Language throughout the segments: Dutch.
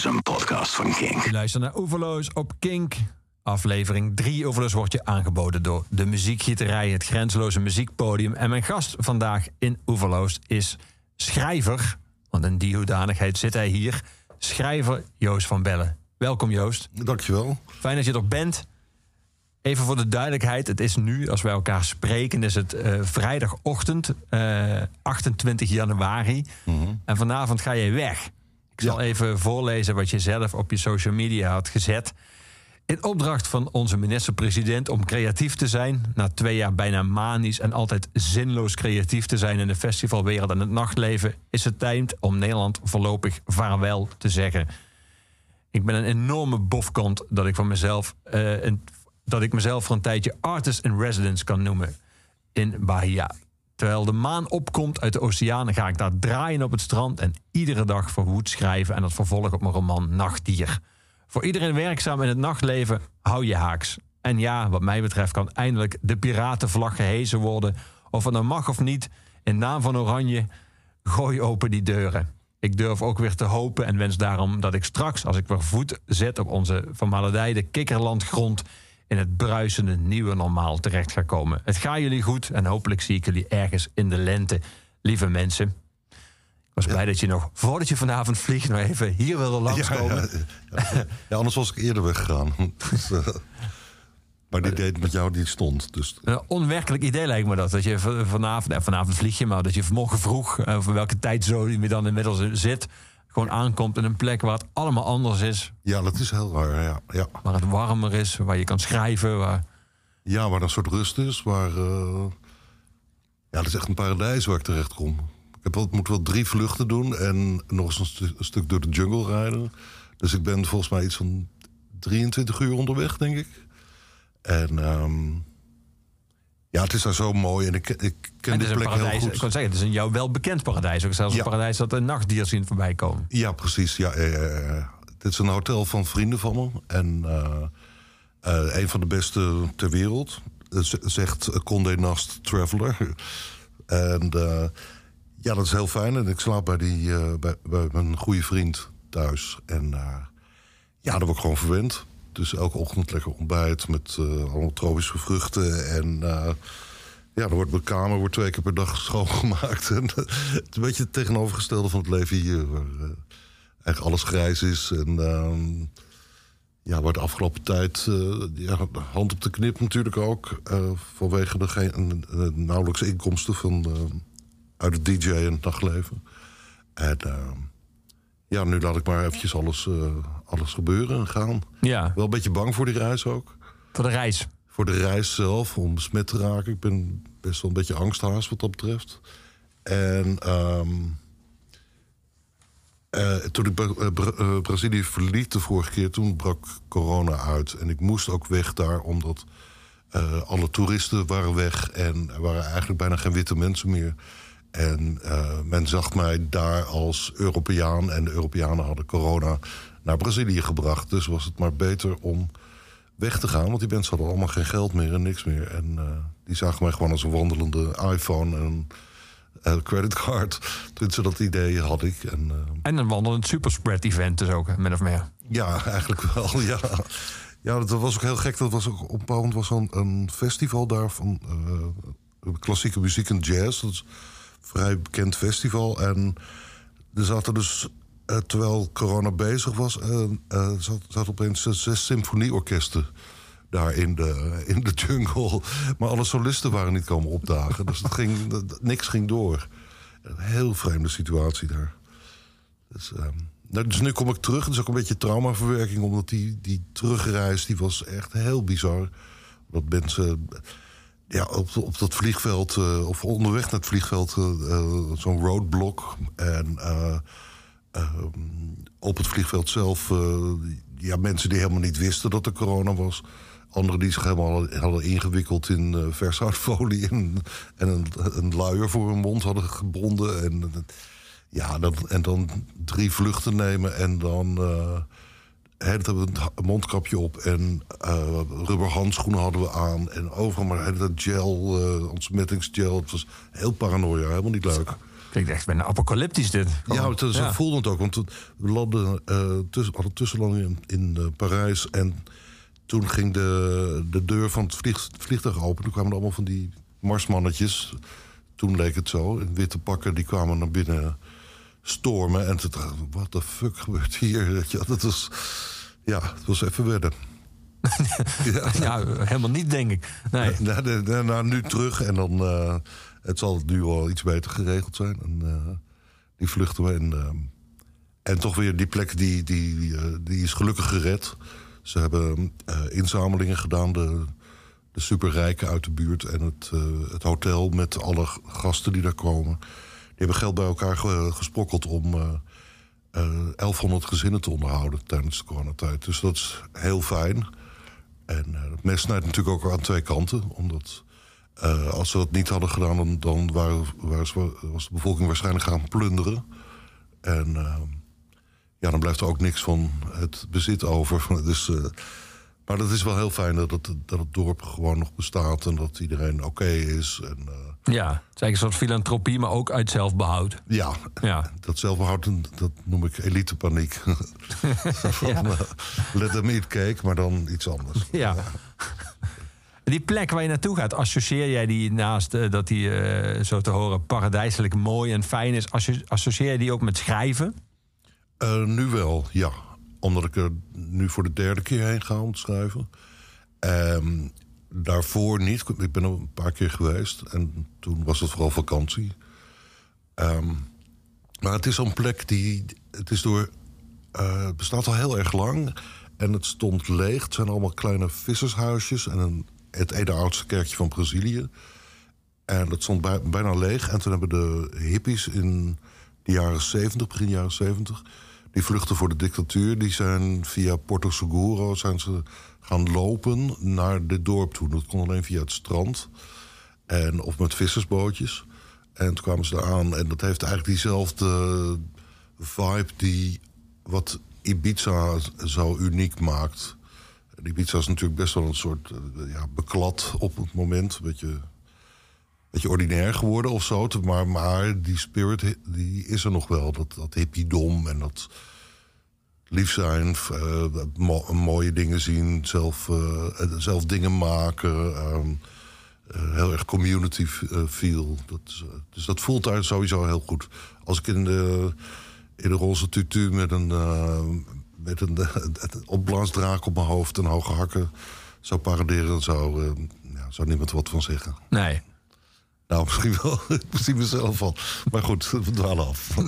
is een podcast van Kink. Je luistert naar Oeverloos op Kink. Aflevering 3 Oeverloos wordt je aangeboden door de muziekgieterij, het grenzeloze muziekpodium. En mijn gast vandaag in Oeverloos is schrijver, want in die hoedanigheid zit hij hier, schrijver Joost van Bellen. Welkom Joost. Dankjewel. Fijn dat je er bent. Even voor de duidelijkheid, het is nu, als wij elkaar spreken, is het eh, vrijdagochtend, eh, 28 januari. En vanavond ga je weg. Ik zal even voorlezen wat je zelf op je social media had gezet. In opdracht van onze minister-president om creatief te zijn, na twee jaar bijna manisch en altijd zinloos creatief te zijn in de festivalwereld en het nachtleven, is het tijd om Nederland voorlopig vaarwel te zeggen. Ik ben een enorme bofkant dat ik van mezelf, eh, een, dat ik mezelf voor een tijdje artist in residence kan noemen in Bahia. Terwijl de maan opkomt uit de oceaan, ga ik daar draaien op het strand en iedere dag verwoed schrijven en dat vervolg op mijn roman Nachtdier. Voor iedereen werkzaam in het nachtleven, hou je haaks. En ja, wat mij betreft kan eindelijk de piratenvlag gehezen worden. Of het nou mag of niet, in naam van Oranje, gooi open die deuren. Ik durf ook weer te hopen en wens daarom dat ik straks, als ik weer voet zet op onze vermaledijde kikkerlandgrond, in het bruisende nieuwe normaal terecht ga komen. Het gaat jullie goed en hopelijk zie ik jullie ergens in de lente, lieve mensen. Ik was blij dat je nog, voordat je vanavond vliegt, nog even hier wilde langskomen. ja, ja. Ja, anders was ik eerder weggegaan. Dus, eh, maar die deed met jou die stond. Dus Een onwerkelijk idee lijkt me dat. Dat je vanavond, eh, vanavond vlieg je, maar dat je vanmorgen vroeg, eh, voor welke tijdzone je dan inmiddels zit, gewoon aankomt in een plek waar het allemaal anders is. ja, dat is heel raar. Ja, ja. Waar het warmer is, waar je kan schrijven. Waar... ja waar een soort rust is. Waar, eh, ja, dat is echt een paradijs waar ik terecht kom. Ik heb wel, moet wel drie vluchten doen en nog eens een, stu- een stuk door de jungle rijden. Dus ik ben volgens mij iets van 23 uur onderweg, denk ik. En ehm, ja, het is daar zo mooi en ik, ik ken een plek heel goed. ik kan zeggen, het is een jou wel bekend paradijs. Ook zelfs Ja. een paradijs dat een nachtdier zien voorbij komen. Ja, precies. Ja, ja, ja, ja. Dit is een hotel van vrienden van me. En eh, eh, een van de beste ter wereld. Eh, Zegt Condé Nast Traveler. en eh, ja, dat is heel fijn. En ik slaap bij, die, eh, bij, bij mijn goede vriend thuis. En eh, ja, daar word ik gewoon verwend. Dus elke ochtend lekker ontbijt met eh, allemaal tropische vruchten. En eh, ja, dan wordt mijn kamer wordt twee keer per dag schoongemaakt. Eh, het een beetje het tegenovergestelde van het leven hier. Waar eigenlijk alles grijs is. En ehm, ja, waar de afgelopen tijd ja, hand op de knip natuurlijk ook. vanwege de nauwelijks inkomsten van, uit het DJ en het nachtleven. En ehm, ja, nu laat ik maar eventjes alles, eh, alles gebeuren en gaan. Ja, Wel een beetje bang voor die reis ook. voor de reis. Voor de reis zelf, om besmet te raken. Ik ben best wel een beetje angsthaas wat dat betreft. En ehm, eh, toen ik Bra- eh, Bra- Brazilië verliet de vorige keer, toen brak corona uit. En ik moest ook weg daar, omdat alle toeristen waren weg. En er waren eigenlijk bijna geen witte mensen meer. En eh, men zag mij daar als Europeaan. En de Europeanen hadden corona naar Brazilië gebracht. Dus was het maar beter om weg te gaan. Want die mensen hadden allemaal geen geld meer en niks meer. En eh, die zagen mij gewoon als een wandelende iPhone en een creditcard. Tenminste, dat idee had ik. En, eh, En een wandelend superspread event dus ook, min of meer. ja, eigenlijk wel, ja. Ja, dat was ook heel gek. Dat was ook opbouwend was een, een festival daar van eh, klassieke muziek en jazz. Dat is vrij bekend festival. En er zaten dus, eh, terwijl corona bezig was, eh, zat, zaten opeens zes, symfonieorkesten daar in de, in de jungle. Maar alle solisten waren niet komen opdagen. Dus het ging, dat- niks ging door. Een heel vreemde situatie daar. Dus, ehm, nou, dus nu kom ik terug. Het is ook een beetje traumaverwerking, omdat die, die terugreis die was echt heel bizar. Dat mensen ja, op, op dat vliegveld, eh, of onderweg naar het vliegveld, eh, eh, zo'n roadblock. En eh, ehm, op het vliegveld zelf, ja, mensen die helemaal niet wisten dat er corona was. Anderen die zich helemaal hadden ingewikkeld in en, en een, een luier voor hun mond hadden gebonden. En, ja, dat, en dan drie vluchten nemen en dan we een mondkapje op en eh rubberhandschoenen hadden we aan. En overal maar gel, eh ontsmettingsgel. Het was heel paranoia, helemaal niet leuk. Klinkt echt bijna apocalyptisch dit. Ja, het, zo Ja. voelde het ook. Want we eh tussen, hadden tussenlanding in, in Parijs. En toen ging de, de deur van het vlieg, vliegtuig open. Toen kwamen er allemaal van die marsmannetjes. Toen leek het zo. In witte pakken, die kwamen naar binnen stormen. En toen dacht ik, wat de fuck gebeurt hier? Dat was, ja, het was even wedden. ja. Helemaal niet, denk ik. Nee. Nou, nou, nu terug en dan. eh, het zal nu wel iets beter geregeld zijn. En, eh, die vluchten we. En, ehm, en toch weer die plek die, die, eh, die is gelukkig gered. Ze hebben eh, inzamelingen gedaan. De, de superrijken uit de buurt en het, eh, het hotel met alle gasten die daar komen. Hebben geld bij elkaar ge- gesprokkeld om eh, eh, 1100 gezinnen te onderhouden tijdens de coronatijd. Dus dat is heel fijn. En eh, het mes snijdt natuurlijk ook aan twee kanten. Omdat eh, als ze dat niet hadden gedaan, dan, waren, was de bevolking waarschijnlijk gaan plunderen. En eh, ja, dan blijft er ook niks van het bezit over. Dus, eh, maar dat is wel heel fijn dat het, dat het dorp gewoon nog bestaat en dat iedereen oké is. En, eh, Ja, het is eigenlijk een soort filantropie, maar ook uit zelfbehoud. ja, Ja. dat zelfbehoud, dat noem ik elitepaniek. Ja. let them eat cake, maar dan iets anders. Ja. Die plek waar je naartoe gaat, associeer jij die naast eh, dat die eh, zo te horen paradijselijk mooi en fijn is, asso- associeer je die ook met schrijven? Eh, nu wel, ja. Omdat ik er nu voor de derde keer heen ga om te schrijven. Ehm, daarvoor niet. Ik ben er een paar keer geweest. En toen was het vooral vakantie. Ehm, maar het is zo'n plek die... Het, is door, eh, het bestaat al heel erg lang. En het stond leeg. Het zijn allemaal kleine vissershuisjes. En een, het ene oudste kerkje van Brazilië. En dat stond bij- bijna leeg. En toen hebben de hippies in de jaren 70, begin jaren 70... die vluchten voor de dictatuur. Die zijn via Porto Seguro zijn ze gaan lopen naar dit dorp toe. Dat kon alleen via het strand. En, of met vissersbootjes. En toen kwamen ze daar aan. En dat heeft eigenlijk diezelfde vibe die wat Ibiza zo uniek maakt. Ibiza is natuurlijk best wel een soort eh, ja, beklad op het moment. Een beetje, beetje ordinair geworden of zo. Maar, maar die spirit die is er nog wel. Dat, dat hippiedom en dat lief zijn. eh, mo- mooie dingen zien. Zelf, eh, zelf dingen maken. ehm, eh, heel erg community feel. Dat, dus dat voelt daar sowieso heel goed. Als ik in de, in de roze tutu met een, met een opblaasdraak op mijn hoofd en hoge hakken zou paraderen, zou, ja, zou niemand wat van zeggen. Nee. Nou, misschien wel. Ik zie mezelf van. Maar goed, we dwalen af.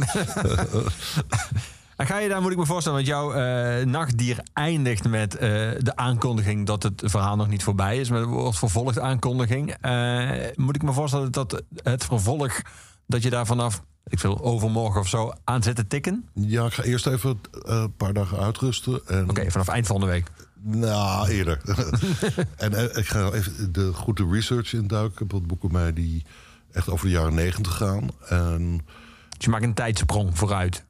En ga je daar, moet ik me voorstellen, want jouw eh, nachtdier eindigt met eh, de aankondiging dat het verhaal nog niet voorbij is, met een wordt vervolgd aankondiging. Eh, moet ik me voorstellen dat het vervolg, dat je daar vanaf, ik wil overmorgen of zo, aan zit te tikken? Ja, ik ga eerst even een paar dagen uitrusten. En, Oké, vanaf eind volgende week. Nou, eerder. en ik ga even de goede research induiken. Ik heb wat boeken bij die echt over de jaren negentig gaan. En Dus je maakt een tijdsprong vooruit.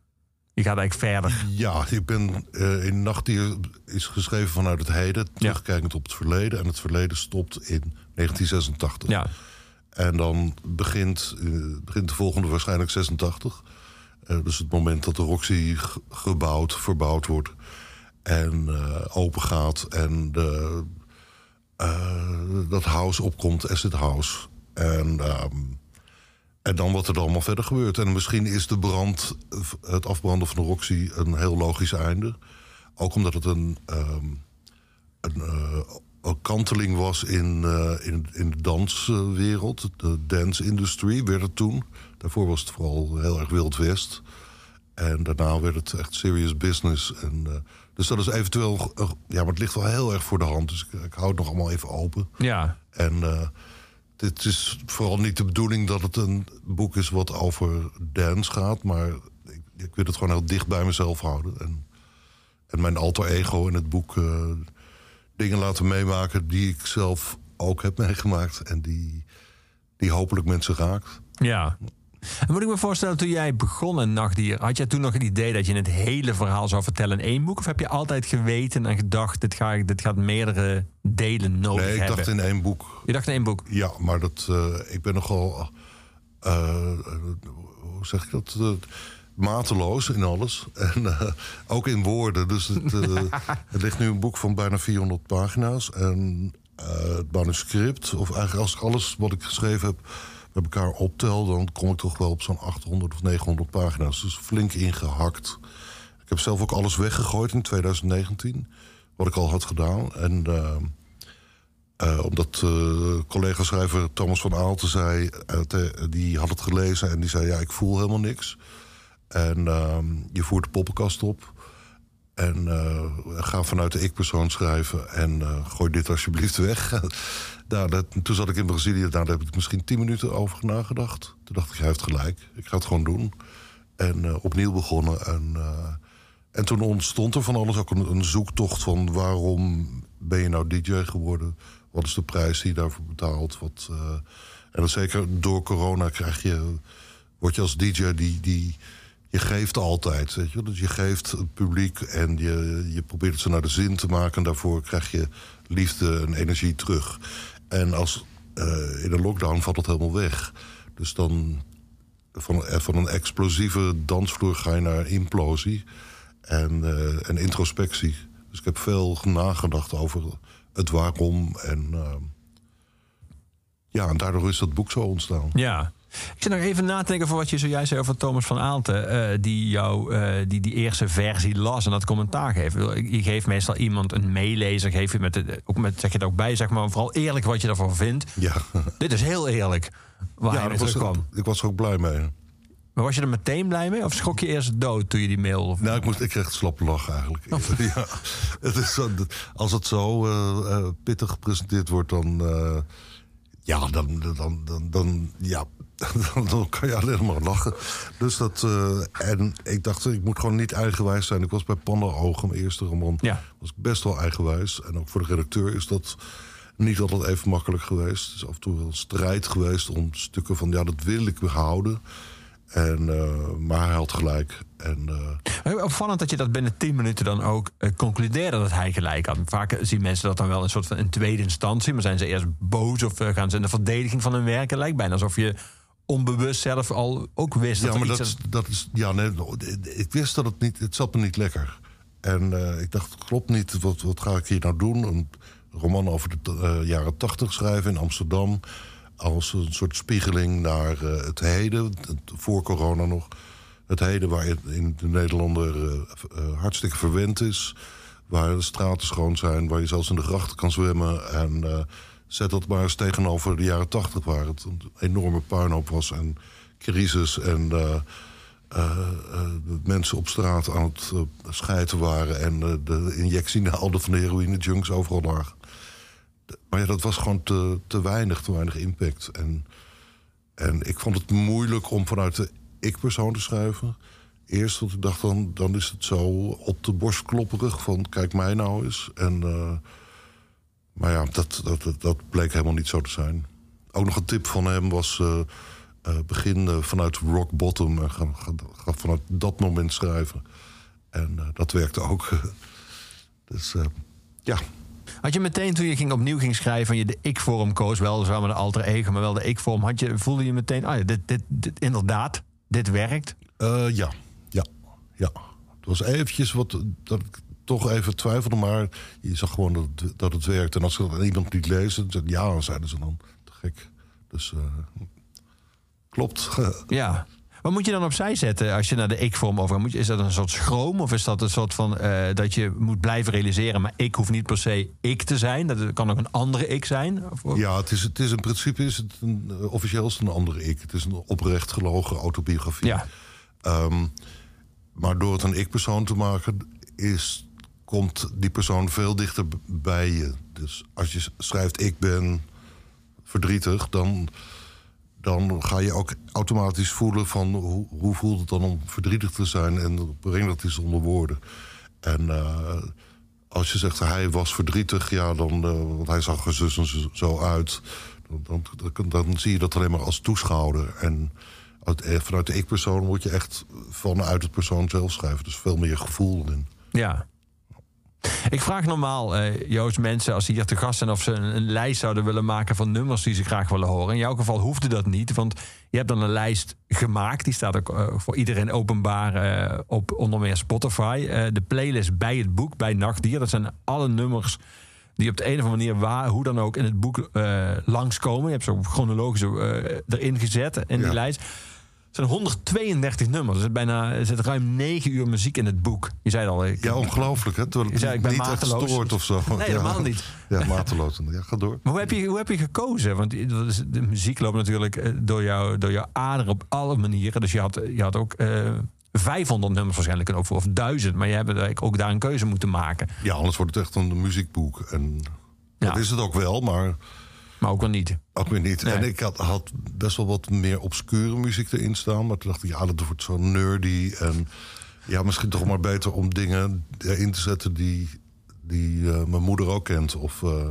Je gaat eigenlijk verder. ja, ik ben eh, in Nachtdier is geschreven vanuit het heden, terugkijkend op het verleden. En het verleden stopt in 1986. Ja. En dan begint, eh, begint de volgende waarschijnlijk 86. Eh, dus het moment dat de Roxy gebouwd, verbouwd wordt en open gaat en de, dat house opkomt, Asset House. En, ehm, en dan wat er dan allemaal verder gebeurt. En misschien is de brand, het afbranden van de Roxy een heel logisch einde. Ook omdat het een, ehm, een, eh, een kanteling was in, eh, in, in de danswereld. De dance industry werd het toen. Daarvoor was het vooral heel erg Wild West. En daarna werd het echt serious business. En, eh, dus dat is eventueel... ja, maar het ligt wel heel erg voor de hand. Dus ik, ik hou het nog allemaal even open. Ja. En dit is vooral niet de bedoeling dat het een boek is wat over dance gaat. Maar ik, ik wil het gewoon heel dicht bij mezelf houden. En, en mijn alter ego in het boek eh, dingen laten meemaken die ik zelf ook heb meegemaakt. En die, die hopelijk mensen raakt. Ja. En moet ik me voorstellen, toen jij begon in Nachtdier, had jij toen nog het idee dat je het hele verhaal zou vertellen in één boek? Of heb je altijd geweten en gedacht, dit, ga ik, dit gaat meerdere delen nodig nee, ik hebben? dacht in één boek. Je dacht in één boek? Ja, maar dat, eh, ik ben nogal eh, hoe zeg ik dat? Eh, mateloos in alles. En ook in woorden. Dus het, het ligt nu een boek van bijna 400 pagina's. En het manuscript, of eigenlijk als ik alles wat ik geschreven heb met elkaar optel, dan kom ik toch wel op zo'n 800 of 900 pagina's. Dus flink ingehakt. Ik heb zelf ook alles weggegooid in 2019, wat ik al had gedaan. En eh, eh, omdat eh, collega-schrijver Thomas van Aalten zei, die had het gelezen en die zei: Ja, ik voel helemaal niks. En ehm, je voert de poppenkast op. En eh, ga vanuit de ik-persoon schrijven. En eh, gooi dit alsjeblieft weg. nou, dat, toen zat ik in Brazilië. Nou, daar heb ik misschien tien minuten over nagedacht. Toen dacht ik, hij heeft gelijk. Ik ga het gewoon doen. En eh, opnieuw begonnen. En, en toen ontstond er van alles ook een, zoektocht van... waarom ben je nou DJ geworden? Wat is de prijs die je daarvoor betaalt? Wat, en dan zeker door corona krijg je, word je als DJ die... die je geeft altijd. Weet je? Dus je geeft het publiek en je, je probeert ze naar de zin te maken. En daarvoor krijg je liefde en energie terug. En als, eh, in een lockdown valt dat helemaal weg. Dus dan van, eh, van een explosieve dansvloer ga je naar implosie en, eh, en introspectie. Dus ik heb veel nagedacht over het waarom. En, ja, en daardoor is dat boek zo ontstaan. Ja. Ik zit nog even na te denken voor wat je zojuist zei over Thomas van Aalten. eh, die jou eh, die, die eerste versie las en dat commentaar geeft. Je geeft meestal iemand een meelezer. Geef je met, de- ook met, zeg je het ook bij, zeg maar. Vooral eerlijk wat je ervan vindt. Ja, Dit is heel eerlijk. Waar ja was, terugkwam. ik was er ook blij mee. Maar was je er meteen blij mee? Of schrok je eerst dood toen je die mail... Of... Nou, ik, moest, ik kreeg het slappe lach eigenlijk. Ja, het is zo, als het zo eh, pittig gepresenteerd wordt, dan, ja, dan, dan, dan, dan, ja, dan, kan je alleen maar lachen. Dus dat, eh, en ik dacht, ik moet gewoon niet eigenwijs zijn. Ik was bij Panda Ogen, mijn eerste roman, Ja. was ik best wel eigenwijs. En ook voor de redacteur is dat niet altijd even makkelijk geweest. Het is af en toe wel een strijd geweest om stukken van, ja, dat wil ik behouden. En, eh, maar hij had gelijk. En, eh, Opvallend dat je dat binnen 10 minuten dan ook concludeerde dat hij gelijk had. Vaak zien mensen dat dan wel een soort van in tweede instantie. Maar zijn ze eerst boos of gaan ze in de verdediging van hun werk? Het lijkt bijna alsof je onbewust zelf al ook wist Ja, dat maar dat, is- dat is. Ja, nee, ik wist dat het niet. Het zat me niet lekker. En eh, ik dacht, klopt niet. Wat, wat ga ik hier nou doen? Een roman over de eh, jaren tachtig schrijven in Amsterdam. Als een soort spiegeling naar eh, het heden. het- Voor corona nog. Het heden waar het in de Nederlander hartstikke verwend is. Waar de straten schoon zijn. Waar je zelfs in de grachten kan zwemmen. En zet dat maar eens tegenover de jaren tachtig. Waar het een enorme puinhoop was. En crisis. En eh, eh, eh, mensen op straat aan het schijten waren... en de injectienaalden van de heroïne-junks overal lagen. Maar ja, dat was gewoon te, te weinig, te weinig impact. En, en ik vond het moeilijk om vanuit de ik-persoon te schrijven. Eerst, want ik dacht dan, dan is het zo op de borst klopperig van... kijk mij nou eens. En, maar ja, dat, dat, dat, bleek helemaal niet zo te zijn. Ook nog een tip van hem was... eh, eh, begin eh, vanuit rock bottom en ga, ga, ga vanuit dat moment schrijven. En dat werkte ook. dus ja, Had je meteen toen je ging, opnieuw ging schrijven... en je de ik-vorm koos, wel met de alter ego... maar wel de ik-vorm, had je, voelde je meteen... Ah dit, dit, dit- inderdaad, dit werkt? Eh, ja, ja, ja. Het was eventjes wat dat ik toch even twijfelde, maar je zag gewoon dat, het- dat het werkt. En als er dan iemand niet leest, dan ja, zeiden ze dan. Te gek. Dus eh, klopt. Ja. Wat moet je dan opzij zetten als je naar de ik-vorm over moet je, Is dat een soort schroom of is dat een soort van eh, dat je moet blijven realiseren, maar ik hoef niet per se ik te zijn? Dat kan ook een andere ik zijn? Of- ja, het is, het is in principe is het een, eh, officieel is het een andere ik. Het is een oprecht gelogen autobiografie. Ja. Ehm, maar door het een ik-persoon te maken, is, komt die persoon veel dichter bij je. Dus als je schrijft ik ben verdrietig, dan, dan ga je ook automatisch voelen van hoe, hoe voelt het dan om verdrietig te zijn en breng dat eens onder woorden. En eh, als je zegt hij was verdrietig, ja, dan, eh, want hij zag er zus en zo- uit, dan, dan, dan zie je dat alleen maar als toeschouwer. En uit, eh, vanuit de ik-persoon moet je echt vanuit het persoon zelf schrijven. Dus veel meer gevoel in. Ja. Ik vraag normaal, eh, Joost, mensen als ze hier te gast zijn... of ze een, een lijst zouden willen maken van nummers die ze graag willen horen. In jouw geval hoefde dat niet, want je hebt dan een lijst gemaakt. Die staat ook eh, voor iedereen openbaar eh, op onder meer Spotify. De playlist bij het boek, bij Nachtdier. Dat zijn alle nummers die op de een of andere manier, waar, hoe dan ook, in het boek langskomen. Je hebt ze chronologisch eh, erin gezet in die lijst. Het zijn 132 nummers. Er zit bijna er zit ruim 9 uur muziek in het boek. Je zei het al. Ik, Ja, ongelooflijk, hè? Terwijl Je het zei, ik ben niet echt mateloos. stoort of zo. Nee, ja. helemaal niet. Ja, mateloos. Ja, ga door. Maar hoe heb je, hoe heb je gekozen? Want de muziek loopt natuurlijk eh, door, jou, door jouw aderen op alle manieren. Dus je had, je had ook eh 500 nummers waarschijnlijk kunnen opvoeren, of 1000. Maar je hebt ook daar een keuze moeten maken. Ja, anders wordt het echt een muziekboek. En Ja. dat is het ook wel, maar Maar ook wel niet. ook weer niet. Nee. En ik had, had best wel wat meer obscure muziek erin staan. Maar toen dacht ik, ja, dat wordt zo nerdy. En ja, misschien toch maar beter om dingen erin te zetten die, die eh, mijn moeder ook kent. Of, eh,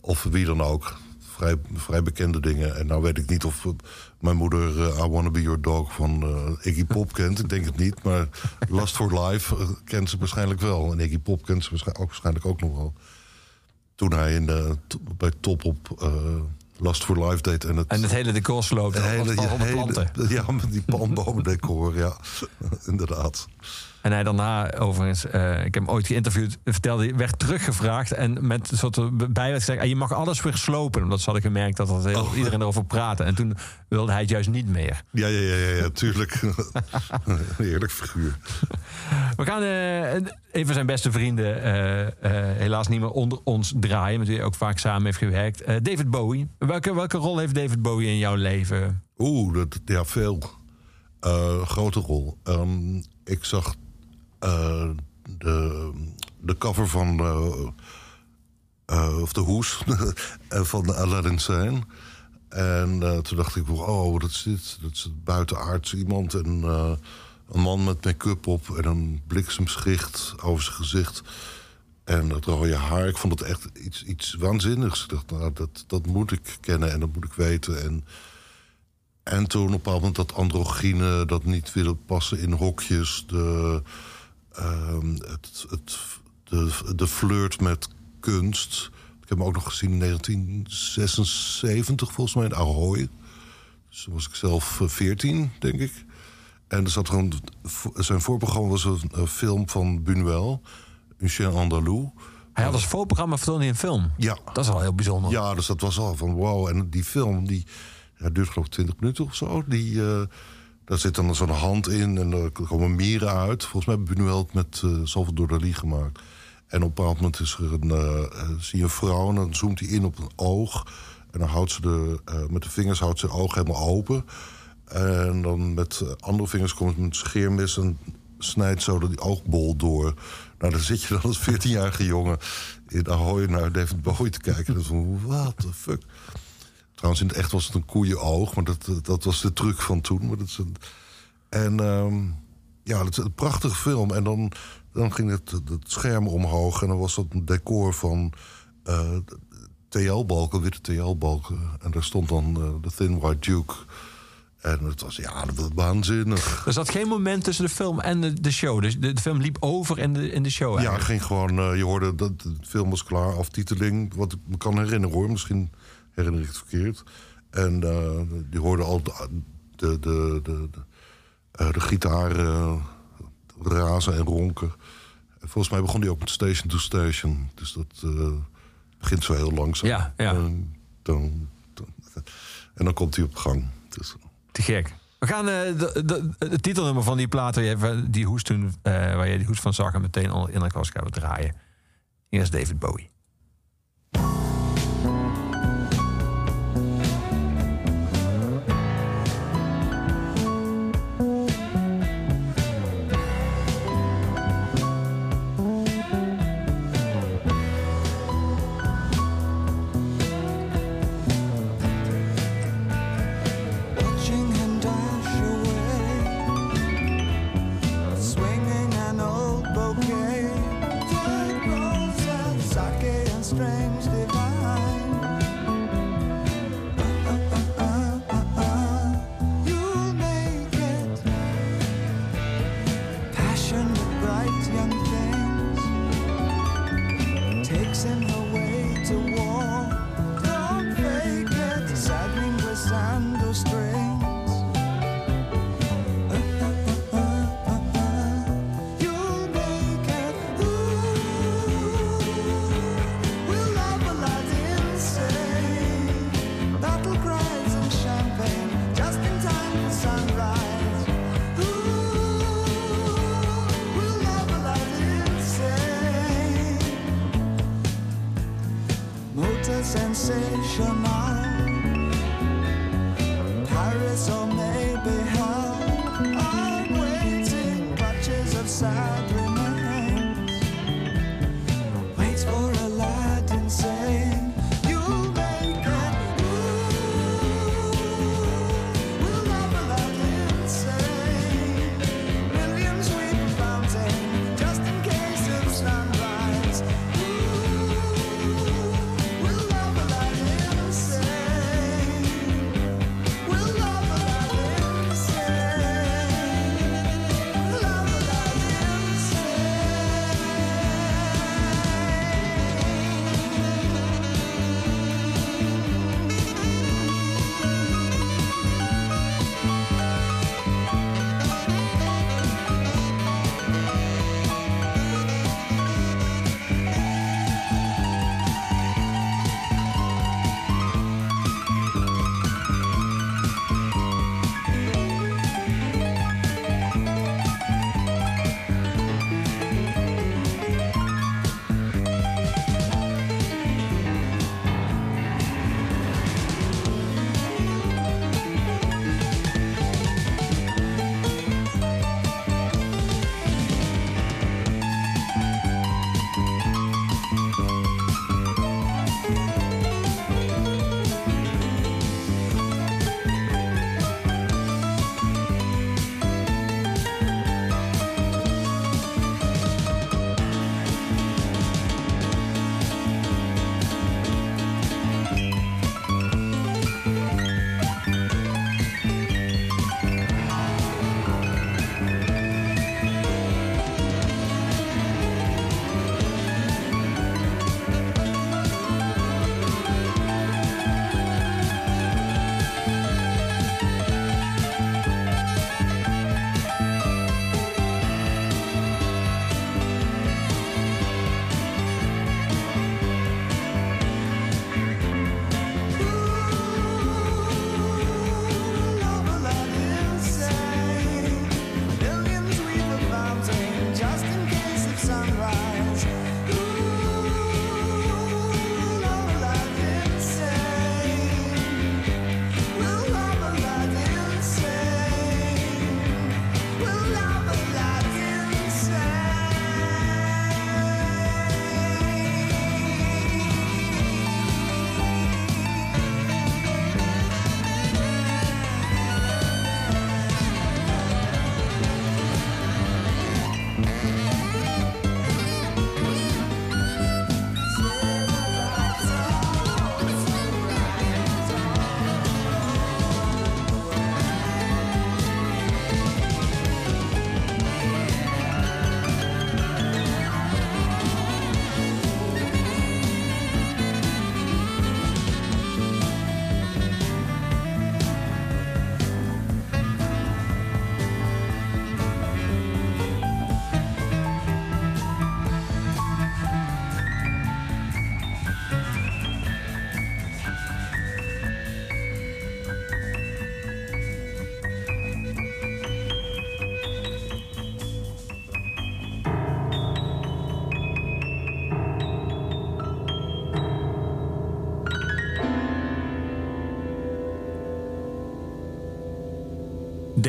of wie dan ook. Vrij, vrij bekende dingen. En nou weet ik niet of eh, mijn moeder I Wanna Be Your Dog van Iggy Pop kent. Ik denk het niet. Maar Last for Life kent ze waarschijnlijk wel. En Iggy Pop kent ze waarschijnlijk ook, waarschijnlijk ook nog wel. Toen hij in de, bij Top op eh, Last for Life deed. En het, En het hele decor sloopt het hele, de hele- planten. ja, met die palmbomendecor, ja. Inderdaad. En hij daarna, overigens, eh, ik heb hem ooit geïnterviewd, vertelde hij, werd teruggevraagd en met een soort bijwet gezegd, "Ah, je mag alles weer slopen. Omdat ze hadden gemerkt dat dat heel, Oh. iedereen erover praatte. En toen wilde hij het juist niet meer. Ja, ja, ja, ja, tuurlijk. Een Heerlijk figuur. We gaan eh, even zijn beste vrienden eh, helaas niet meer onder ons draaien. Met wie hij ook vaak samen heeft gewerkt. David Bowie. Welke, welke rol heeft David Bowie in jouw leven? Oeh, dat, ja, veel. Grote rol. Ehm, ik zag eh, de, de cover van... eh, eh, of de hoes van Aladdin Sane. En toen dacht ik, oh, wat is dit? Dat is buitenaards iemand. En een man met make-up op en een bliksemschicht over zijn gezicht. En dat rode haar. Ik vond het echt iets, iets waanzinnigs. Ik dacht, nou, dat, dat moet ik kennen en dat moet ik weten. En en toen op een bepaald moment dat androgyne, dat niet willen passen in hokjes, de, het, het, de, de flirt met kunst. Ik heb hem ook nog gezien in 1976, volgens mij, in Ahoy. Dus toen was ik zelf eh, 14, denk ik. En er zat gewoon, zijn voorprogramma was een, een film van Buñuel, Un chien andalou. Hij had als voorprogramma vertoond in een film. Ja, Dat is wel heel bijzonder. ja, dus dat was al van wow. En die film, die ja, duurt geloof ik 20 minuten of zo. Die, eh, daar zit dan zo'n hand in en er komen mieren uit. Volgens mij hebben we nu wel het met uh, Salvador Dali gemaakt. En op een bepaald moment is er een, eh, eh, zie je een vrouw en dan zoomt hij in op een oog. En dan houdt ze de, eh, met de vingers houdt ze oog helemaal open. En dan met eh, andere vingers komt met een scheermes en snijdt zo die oogbol door. Nou, dan zit je dan als 14-jarige jongen in Ahoy naar David Bowie te kijken. En dan van, what the fuck? Trouwens, in het echt was het een koeienoog, maar dat, dat, was de truc van toen. Maar dat is een... En ehm, ja, het is een prachtige film. En dan, dan ging het, het scherm omhoog en dan was dat een decor van eh, TL-balken, witte TL-balken. En daar stond dan eh, The Thin White Duke. En het was, ja, dat was waanzinnig. Er zat geen moment tussen de film en de, de show. Dus de, de film liep over in de, in de show. Ja, eigenlijk. ging gewoon, eh, je hoorde dat de film was klaar, aftiteling. Wat ik me kan herinneren hoor, misschien herinner ik het verkeerd. En eh die hoorde al de, de, de, de, de, eh, de gitaar eh, razen en ronken. En volgens mij begon die ook met Station to Station. Dus dat begint zo heel langzaam. Ja, ja. En dan, dan- en dan komt hij op gang. Dus, Te gek. We gaan de, de, het titelnummer van die plaat waar je die hoes toen, waar je die hoes van zag en meteen al in gaan we draaien. Hier is David Bowie.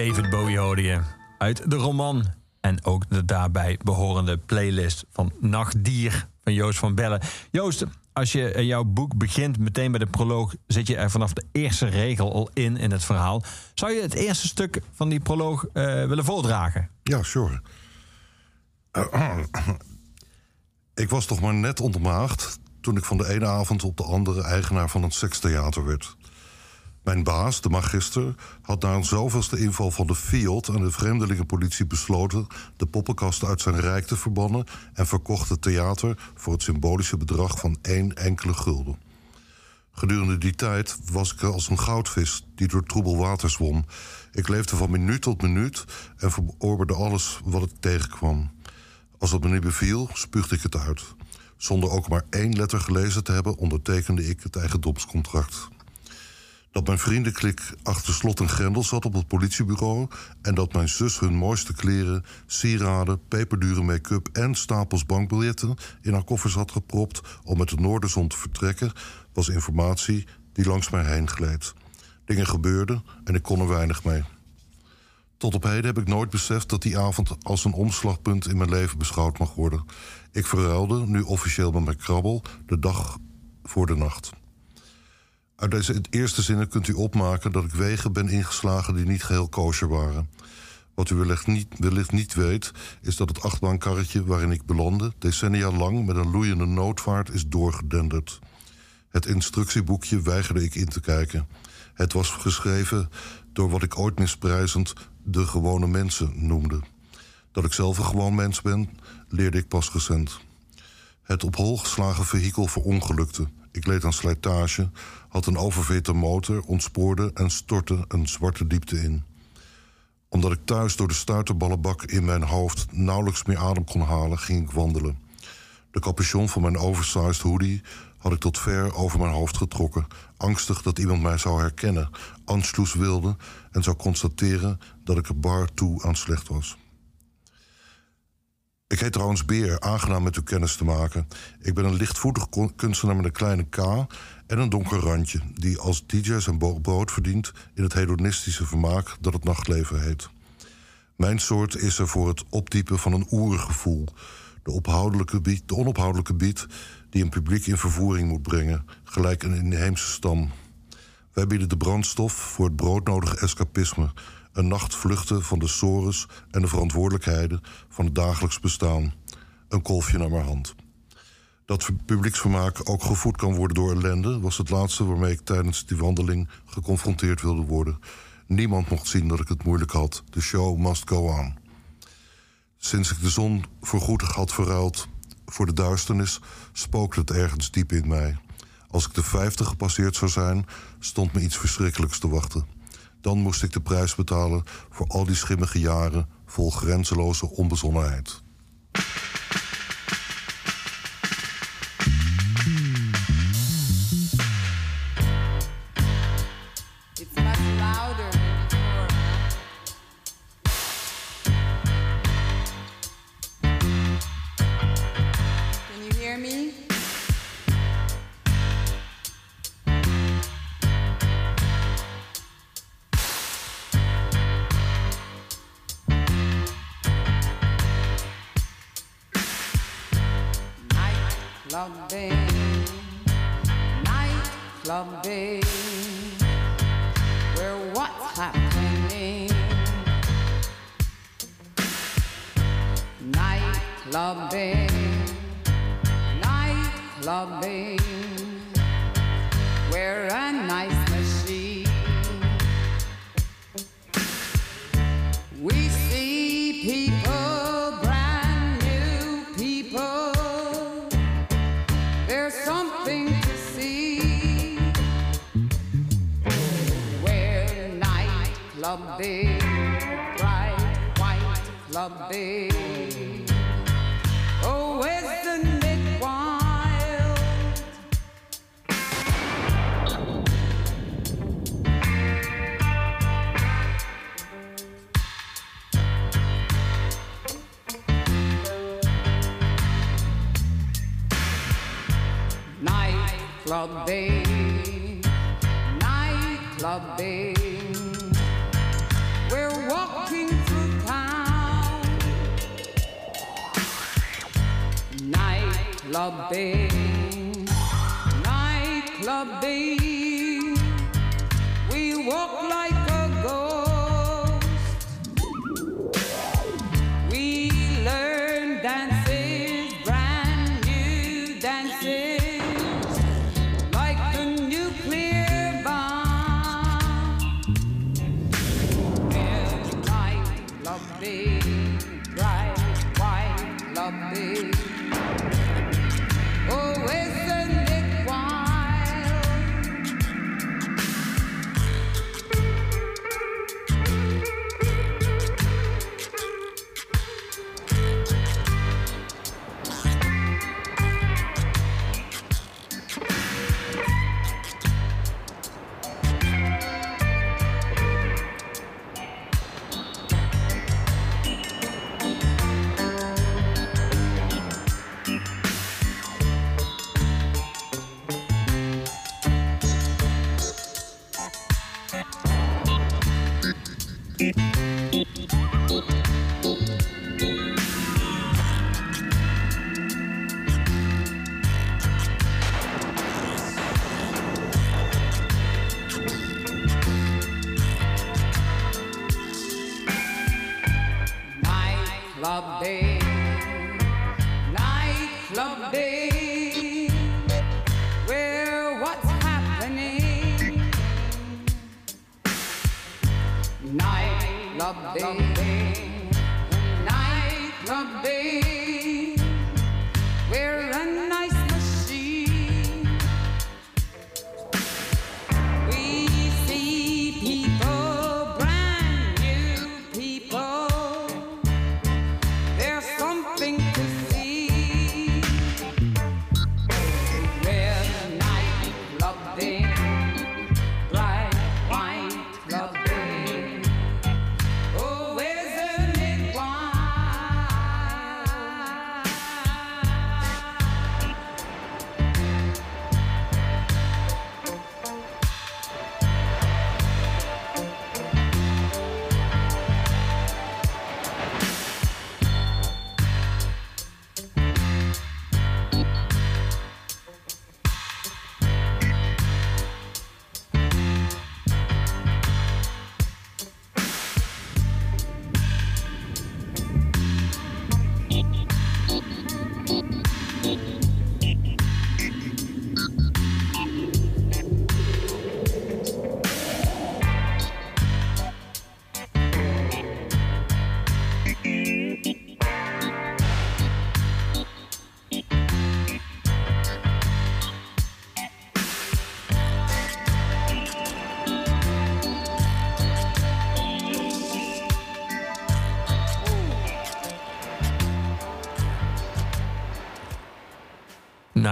David Bowie uit de roman. En ook de daarbij behorende playlist van Nachtdier van Joost van Bellen. Joost, als je in jouw boek begint meteen bij de proloog... zit je er vanaf de eerste regel al in in het verhaal. Zou je het eerste stuk van die proloog eh, willen voordragen? Ja, sure. Eh, ik was toch maar net ontmaagd toen ik van de ene avond op de andere eigenaar van het sekstheater werd. Mijn baas, de magister, had na een zoveelste inval van de Fiat en de vreemdelingenpolitie besloten de poppenkast uit zijn rijk te verbannen en verkocht het theater voor het symbolische bedrag van één enkele gulden. Gedurende die tijd was ik als een goudvis die door troebel water zwom. Ik leefde van minuut tot minuut en verorberde alles wat ik tegenkwam. Als het me niet beviel, spuugde ik het uit. Zonder ook maar één letter gelezen te hebben, ondertekende ik het eigendomscontract. Dat mijn vriendenklik achter slot en grendel zat op het politiebureau... en dat mijn zus hun mooiste kleren, sieraden, peperdure make-up... en stapels bankbiljetten in haar koffers had gepropt... om met de Noorderzon te vertrekken, was informatie die langs mij heen gleed. Dingen gebeurden en ik kon er weinig mee. Tot op heden heb ik nooit beseft dat die avond als een omslagpunt in mijn leven beschouwd mag worden. Ik verruilde, nu officieel met mijn krabbel, de dag voor de nacht. Uit deze eerste zinnen kunt u opmaken dat ik wegen ben ingeslagen die niet geheel kosher waren. Wat u wellicht niet, wellicht niet weet, is dat het achtbaankarretje waarin ik belandde, decennia lang met een loeiende noodvaart is doorgedenderd. Het instructieboekje weigerde ik in te kijken. Het was geschreven door wat ik ooit misprijzend de gewone mensen noemde. Dat ik zelf een gewoon mens ben, leerde ik pas recent. Het op hol geslagen vehikel verongelukte. Ik leed aan slijtage, had een overvete motor, ontspoorde en stortte een zwarte diepte in. Omdat ik thuis door de stuiterballenbak in mijn hoofd nauwelijks meer adem kon halen, ging ik wandelen. De capuchon van mijn oversized hoodie had ik tot ver over mijn hoofd getrokken, angstig dat iemand mij zou herkennen, Anschluss wilde en zou constateren dat ik er bar toe aan slecht was. Ik heet trouwens Beer, aangenaam met u kennis te maken. Ik ben een lichtvoetig kunstenaar met een kleine K en een donker randje... die als DJ zijn brood verdient in het hedonistische vermaak dat het nachtleven heet. Mijn soort is er voor het opdiepen van een oergevoel. De, ophoudelijke beat, de onophoudelijke beat die een publiek in vervoering moet brengen... gelijk een inheemse stam. Wij bieden de brandstof voor het broodnodige escapisme een nacht vluchten van de sores en de verantwoordelijkheden van het dagelijks bestaan. Een kolfje naar mijn hand. Dat publieksvermaak ook gevoed kan worden door ellende, was het laatste waarmee ik tijdens die wandeling geconfronteerd wilde worden. Niemand mocht zien dat ik het moeilijk had. De show must go on. Sinds ik de zon voorgoed had verruild voor de duisternis, spookte het ergens diep in mij. Als ik de vijftig gepasseerd zou zijn, stond me iets verschrikkelijks te wachten. Dan moest ik de prijs betalen voor al die schimmige jaren vol grenzeloze onbezonnenheid.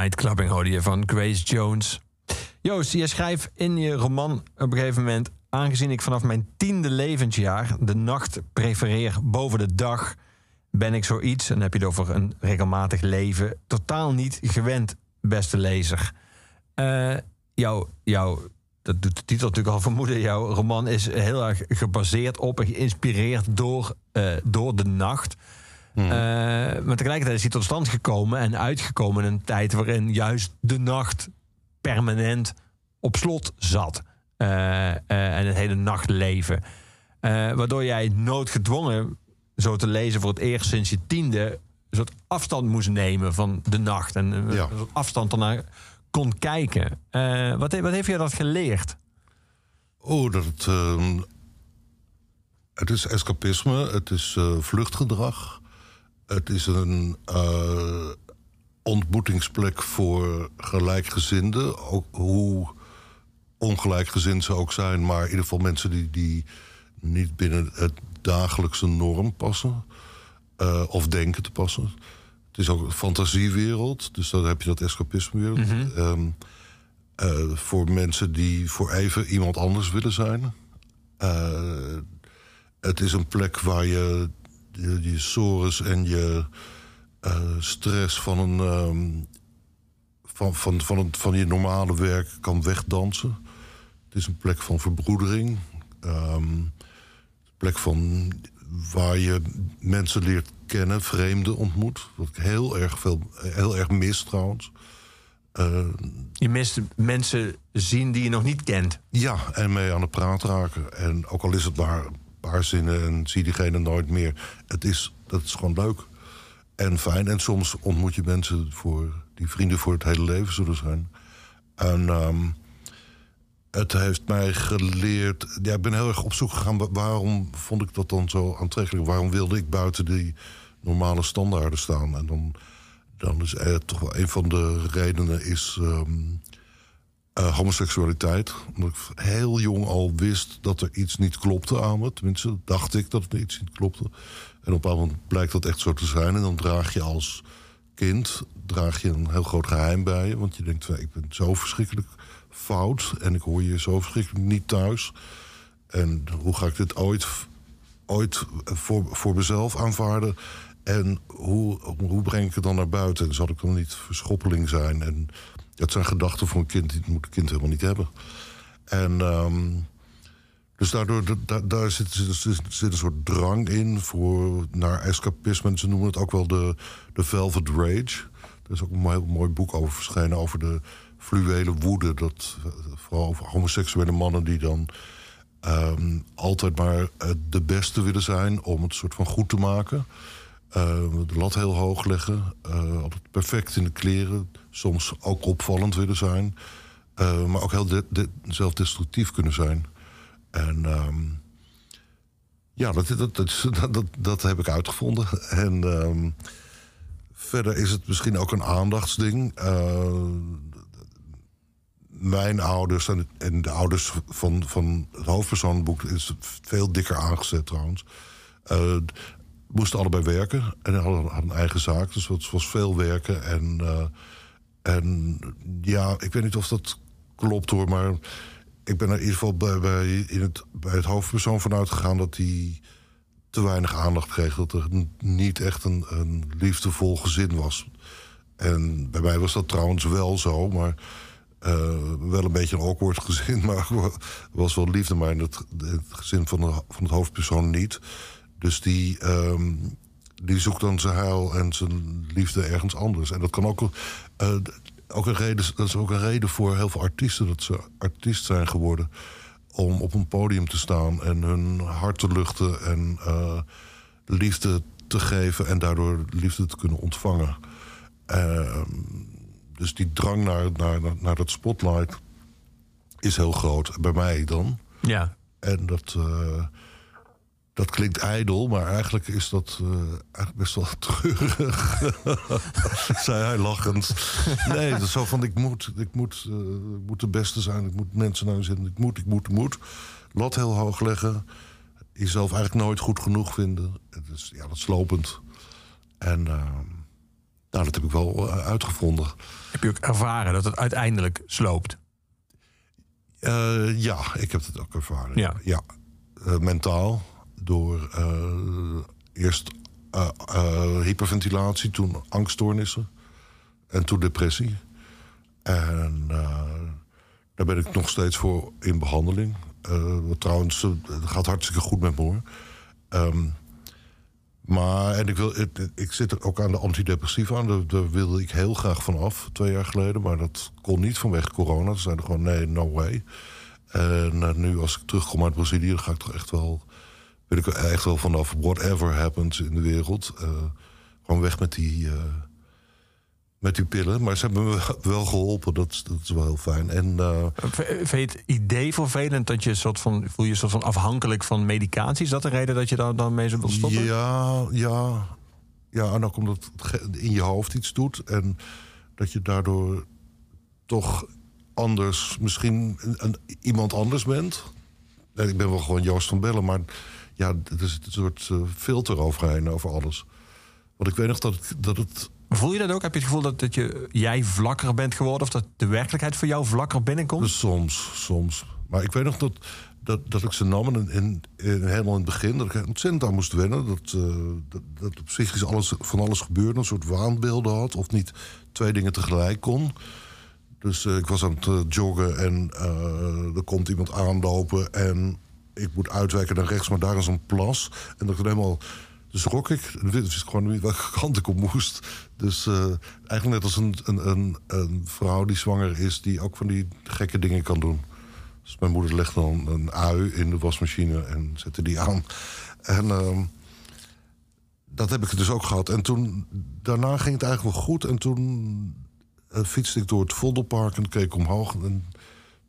Nightclubbing hoorde je van Grace Jones. Joost, je schrijft in je roman op een gegeven moment... aangezien ik vanaf mijn tiende levensjaar de nacht prefereer boven de dag... ben ik zoiets, en heb je het over een regelmatig leven... totaal niet gewend, beste lezer. Eh jouw, jouw, dat doet de titel natuurlijk al vermoeden... jouw roman is heel erg gebaseerd op en geïnspireerd door, eh, door de nacht... Eh, maar tegelijkertijd is hij tot stand gekomen en uitgekomen in een tijd waarin juist de nacht permanent op slot zat. Eh, eh, en het hele nachtleven. Waardoor jij noodgedwongen, zo te lezen voor het eerst sinds je tiende, een soort afstand moest nemen van de nacht. En een Ja. soort afstand ernaar kon kijken. Wat, wat heeft je dat geleerd? Oh, dat het. ehm, het is escapisme, het is vluchtgedrag. Het is een eh, ontmoetingsplek voor gelijkgezinden. Ook hoe ongelijkgezind ze ook zijn, maar in ieder geval mensen die, die niet binnen het dagelijkse norm passen. eh, of denken te passen. Het is ook een fantasiewereld, dus dan heb je dat escapismewereld. Ehm, eh, voor mensen die voor even iemand anders willen zijn. Het is een plek waar je je, je sores en je eh, stress van, een, ehm, van, van, van, van je normale werk kan wegdansen. Het is een plek van verbroedering. Ehm, een plek van waar je mensen leert kennen, vreemden ontmoet. Wat ik heel erg, veel, heel erg mis trouwens. Eh, Je mist mensen zien die je nog niet kent. ja, en mee aan de praat raken. En ook al is het maar een paar zinnen en zie diegene nooit meer. Het is, dat is gewoon leuk en fijn. En soms ontmoet je mensen voor, die vrienden voor het hele leven zullen zijn. En ehm, het heeft mij geleerd... Ja, ik ben heel erg op zoek gegaan. wa- Waarom vond ik dat dan zo aantrekkelijk? Waarom wilde ik buiten die normale standaarden staan? En dan, dan is eh, toch wel een van de redenen is... ehm, eh, homoseksualiteit. Omdat ik heel jong al wist dat er iets niet klopte aan me. Tenminste, dacht ik dat er iets niet klopte. En op een moment blijkt dat echt zo te zijn. En dan draag je als kind draag je een heel groot geheim bij je. Want je denkt, ik ben zo verschrikkelijk fout. En ik hoor je zo verschrikkelijk niet thuis. En hoe ga ik dit ooit, ooit voor, voor mezelf aanvaarden? En hoe, hoe breng ik het dan naar buiten? En zal ik dan niet verschoppeling zijn? En dat zijn gedachten voor een kind, die moet een kind helemaal niet hebben. En ehm, dus daardoor, da- da- daar zit, zit, een soort drang in voor, naar escapisme. Ze noemen het ook wel de, de Velvet Rage. Er is ook een heel mooi boek over verschenen... over de fluwele woede. Dat, vooral over homoseksuele mannen die dan... ehm, altijd maar eh, de beste willen zijn om het soort van goed te maken. Eh, de lat heel hoog leggen. eh, altijd perfect in de kleren. Soms ook opvallend willen zijn. Eh, maar ook heel de, de- zelfdestructief kunnen zijn. En ehm, ja, dat, dat, dat, dat, heb ik uitgevonden. En ehm, verder is het misschien ook een aandachtsding. Eh, mijn ouders en, de ouders van, van het hoofdpersoonboek is veel dikker aangezet trouwens. Eh, moesten allebei werken en hadden, hadden een eigen zaak. Dus het was veel werken. En, en ja, ik weet niet of dat klopt hoor, maar ik ben er in ieder geval bij, in het, bij het hoofdpersoon vanuit gegaan dat hij te weinig aandacht kreeg. Dat er niet echt een, een liefdevol gezin was. En bij mij was dat trouwens wel zo, maar eh, wel een beetje een awkward gezin. Maar was wel liefde, maar in het, het gezin van, de, van het hoofdpersoon niet. Dus die, ehm, die zoekt dan zijn heil en zijn liefde ergens anders. En dat kan ook, eh, ook een reden, dat is ook een reden voor heel veel artiesten dat ze artiest zijn geworden. Om op een podium te staan en hun hart te luchten en eh, liefde te geven en daardoor liefde te kunnen ontvangen. Ehm, dus die drang naar, naar, naar, naar dat spotlight is heel groot. Bij mij dan. Ja. En dat, eh, dat klinkt ijdel, maar eigenlijk is dat eh, eigenlijk best wel treurig. Zei hij lachend. Nee, dat is zo van: ik moet, ik, moet, eh, ik moet de beste zijn, ik moet mensen naar zitten. Ik moet, ik moet, ik moet. Lat heel hoog leggen. Jezelf eigenlijk nooit goed genoeg vinden. Het is, ja, dat is slopend. En eh, nou, dat heb ik wel uitgevonden. Heb je ook ervaren dat het uiteindelijk sloopt? Ja, ik heb het ook ervaren. Ja. ja. Mentaal. Door eh, eerst eh, eh, hyperventilatie, toen angststoornissen. En toen depressie. En daar ben ik nog steeds voor in behandeling. Eh, trouwens, het gaat hartstikke goed met me. Ehm, maar en ik, wil, ik, ik zit ook aan de antidepressiva aan. Daar, wilde ik heel graag van af, twee jaar geleden. Maar dat kon niet vanwege corona. Ze zeiden gewoon nee, no way. En nu als ik terugkom uit Brazilië... dan ga ik toch echt wel... wil ik echt wel vanaf whatever happens in de wereld. eh, gewoon weg met die, eh, met die pillen. Maar ze hebben me wel geholpen. Dat, is- dat is wel heel fijn. En eh, Vind je het idee vervelend dat je soort van, voel je soort van afhankelijk van medicatie? Is dat de reden dat je daar dan mee wilt stoppen? Ja, ja. Ja, en ook omdat het in je hoofd iets doet. En dat je daardoor toch anders, misschien een, een- iemand anders bent. Ik ben wel gewoon Joost van Bellen, maar ja, er is een soort eh, filter overheen over alles. Want ik weet nog dat, ik- dat het Voel je dat ook? Heb je het gevoel dat, dat je, jij vlakker bent geworden? Of dat de werkelijkheid voor jou vlakker binnenkomt? Dus soms, soms. Maar ik weet nog dat, dat, dat ik ze nam en in, in, helemaal in het begin... dat ik ontzettend aan moest wennen. Dat, eh, dat, dat op psychisch alles, van alles gebeurde. Een soort waanbeelden had. Of niet twee dingen tegelijk kon. Dus eh, ik was aan het joggen en er komt iemand aanlopen... en ik moet uitwijken naar rechts, maar daar is een plas. En dat ik helemaal... Dus schrok ik. Wist gewoon niet welke kant ik op moest. Dus eh, eigenlijk net als een, een, een, een vrouw die zwanger is... die ook van die gekke dingen kan doen. Dus mijn moeder legde dan een ui in de wasmachine en zette die aan. En ehm, dat heb ik dus ook gehad. En toen, daarna ging het eigenlijk wel goed. En toen eh, fietste ik door het Vondelpark en keek omhoog. En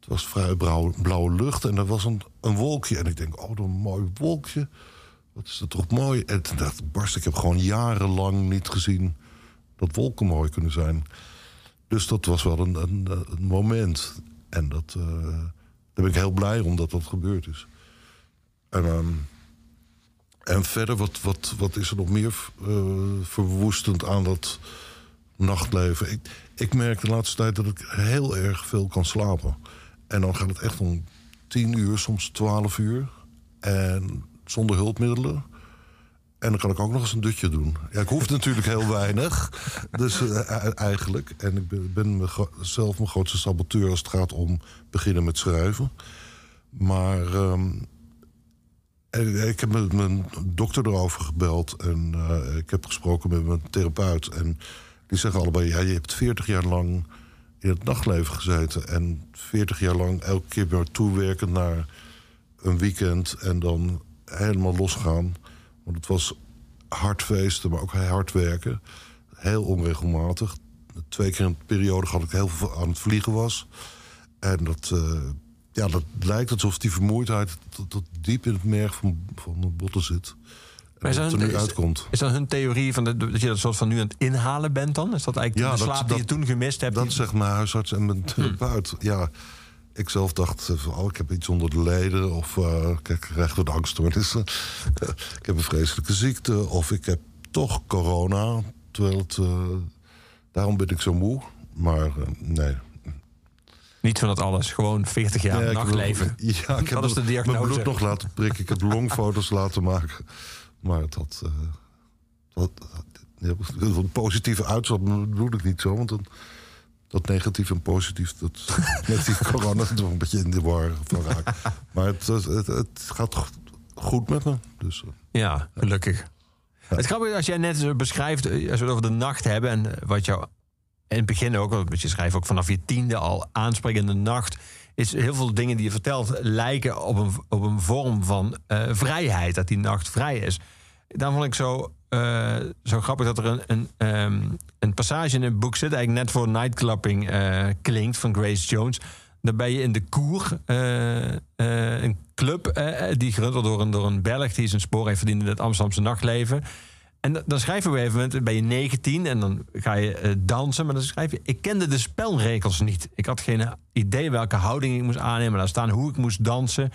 het was vrij blauwe, lucht en er was een, een wolkje. En ik denk, oh, een mooi wolkje. Wat is dat toch mooi? En toen dacht ik, barst, ik heb gewoon jarenlang niet gezien... dat wolken mooi kunnen zijn. Dus dat was wel een, een, een moment. En dat, eh, daar ben ik heel blij om dat dat gebeurd is. En, ehm, en verder, wat, wat, wat is er nog meer eh, verwoestend aan dat nachtleven? Ik, ik merk de laatste tijd dat ik heel erg veel kan slapen. En dan gaat het echt om tien uur, soms twaalf uur. En zonder hulpmiddelen. En dan kan ik ook nog eens een dutje doen. Ja, ik hoef natuurlijk heel weinig. Dus eh, e- eigenlijk. En ik ben, zelf mijn grootste saboteur als het gaat om beginnen met schrijven. Maar ehm, en ik heb met mijn dokter erover gebeld. En eh, ik heb gesproken met mijn therapeut. En die zeggen allebei: ja, je hebt 40 jaar lang in het nachtleven gezeten. En 40 jaar lang elke keer weer toewerkend naar een weekend. En dan helemaal losgaan. Want het was hard feesten, maar ook hard werken. Heel onregelmatig. Twee keer een periode dat ik heel veel aan het vliegen was. En dat, eh, ja, dat lijkt alsof die vermoeidheid tot, tot diep in het merg van, van de botten zit. Maar is, dat het er nu uitkomt. is dat hun theorie van de, dat je dat soort van nu aan het inhalen bent dan? Is dat eigenlijk Ja, de dat- slaap die je toen gemist hebt? Dat die- zegt mijn huisarts en mijn therapeut. Ja, ik zelf dacht, eh, van, oh, ik heb iets onder de leden. Of eh, kijk, krijg wat angststoornissen. ik heb een vreselijke ziekte. Of ik heb toch corona. Terwijl het... eh, daarom ben ik zo moe. Maar eh, nee. Niet van dat alles, gewoon 40 jaar Ja, heb- nachtleven. Ja, ik heb Dat is de mijn diagnose. bloed nog laten prikken. Ik heb longfoto's laten maken. Maar het had... eh, dat, ja, een positieve uitslag bedoel ik niet zo. Want dan, dat negatief en positief... Dat, met die corona dat we een beetje in de war van raak. Maar het, het, het, het gaat go- goed met me. Dus, eh, Ja, gelukkig. Het grappige als jij net beschrijft, eh, als we het over de nacht hebben... en eh, wat jou in het begin ook, want je schrijft ook vanaf je tiende al aanspreekt in de nacht... is heel veel dingen die je vertelt lijken op een, op een vorm van eh, vrijheid. Dat die nacht vrij is. Daarom vond ik zo, eh, zo grappig dat er een, een, ehm, een passage in het boek zit... eigenlijk net voor nightclubbing eh, klinkt van Grace Jones... Dan ben je in de Koer, een club die gerund wordt door een, door een Belg die zijn spoor heeft verdiend in het Amsterdamse nachtleven. En da- dan schrijf je op een gegeven moment, ben je 19 en dan ga je eh, dansen. Maar dan schrijf je, ik kende de spelregels niet. Ik had geen idee welke houding ik moest aannemen. Laat staan hoe ik moest dansen.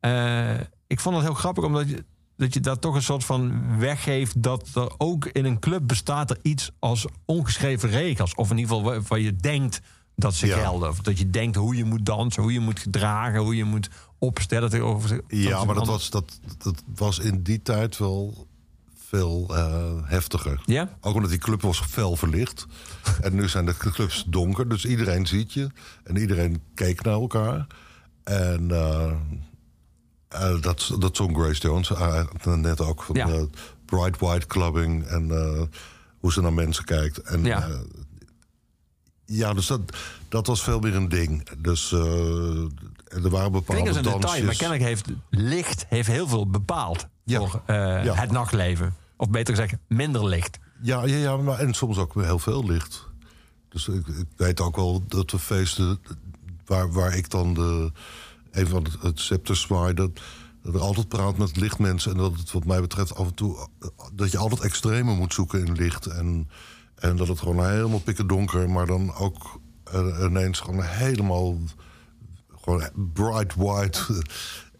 Eh, ik vond het heel grappig omdat je, dat je daar toch een soort van weggeeft... dat er ook in een club bestaat er iets als ongeschreven regels. Of in ieder geval waarvan je denkt dat ze Ja. gelden. Of dat je denkt hoe je moet dansen, hoe je moet gedragen... hoe je moet opstellen tegenover... ja, maar dat was, dat, dat was in die tijd wel veel eh, heftiger. Ja? Ook omdat die club was fel verlicht. en nu zijn de clubs donker, dus iedereen ziet je. En iedereen keek naar elkaar. En eh, eh, dat, dat zong Grace Jones eh, net ook. Van Ja. Bright White Clubbing en hoe ze naar mensen kijkt. En, Ja. ja, dus dat, dat was veel meer een ding. Dus eh, er waren bepaalde Klinkt een detail, maar kennelijk heeft licht heeft heel veel bepaald Ja. voor eh, Ja. het nachtleven. Of beter gezegd, minder licht. Ja, ja, ja maar, en soms ook heel veel licht. Dus ik, ik weet ook wel dat we feesten waar, waar ik dan de, een van het, het scepter zwaai... Dat, dat ik altijd praat met lichtmensen en dat het wat mij betreft af en toe... dat je altijd extreme moet zoeken in licht. En, en dat het gewoon helemaal pikken donker, maar dan ook ineens gewoon helemaal... Gewoon bright white.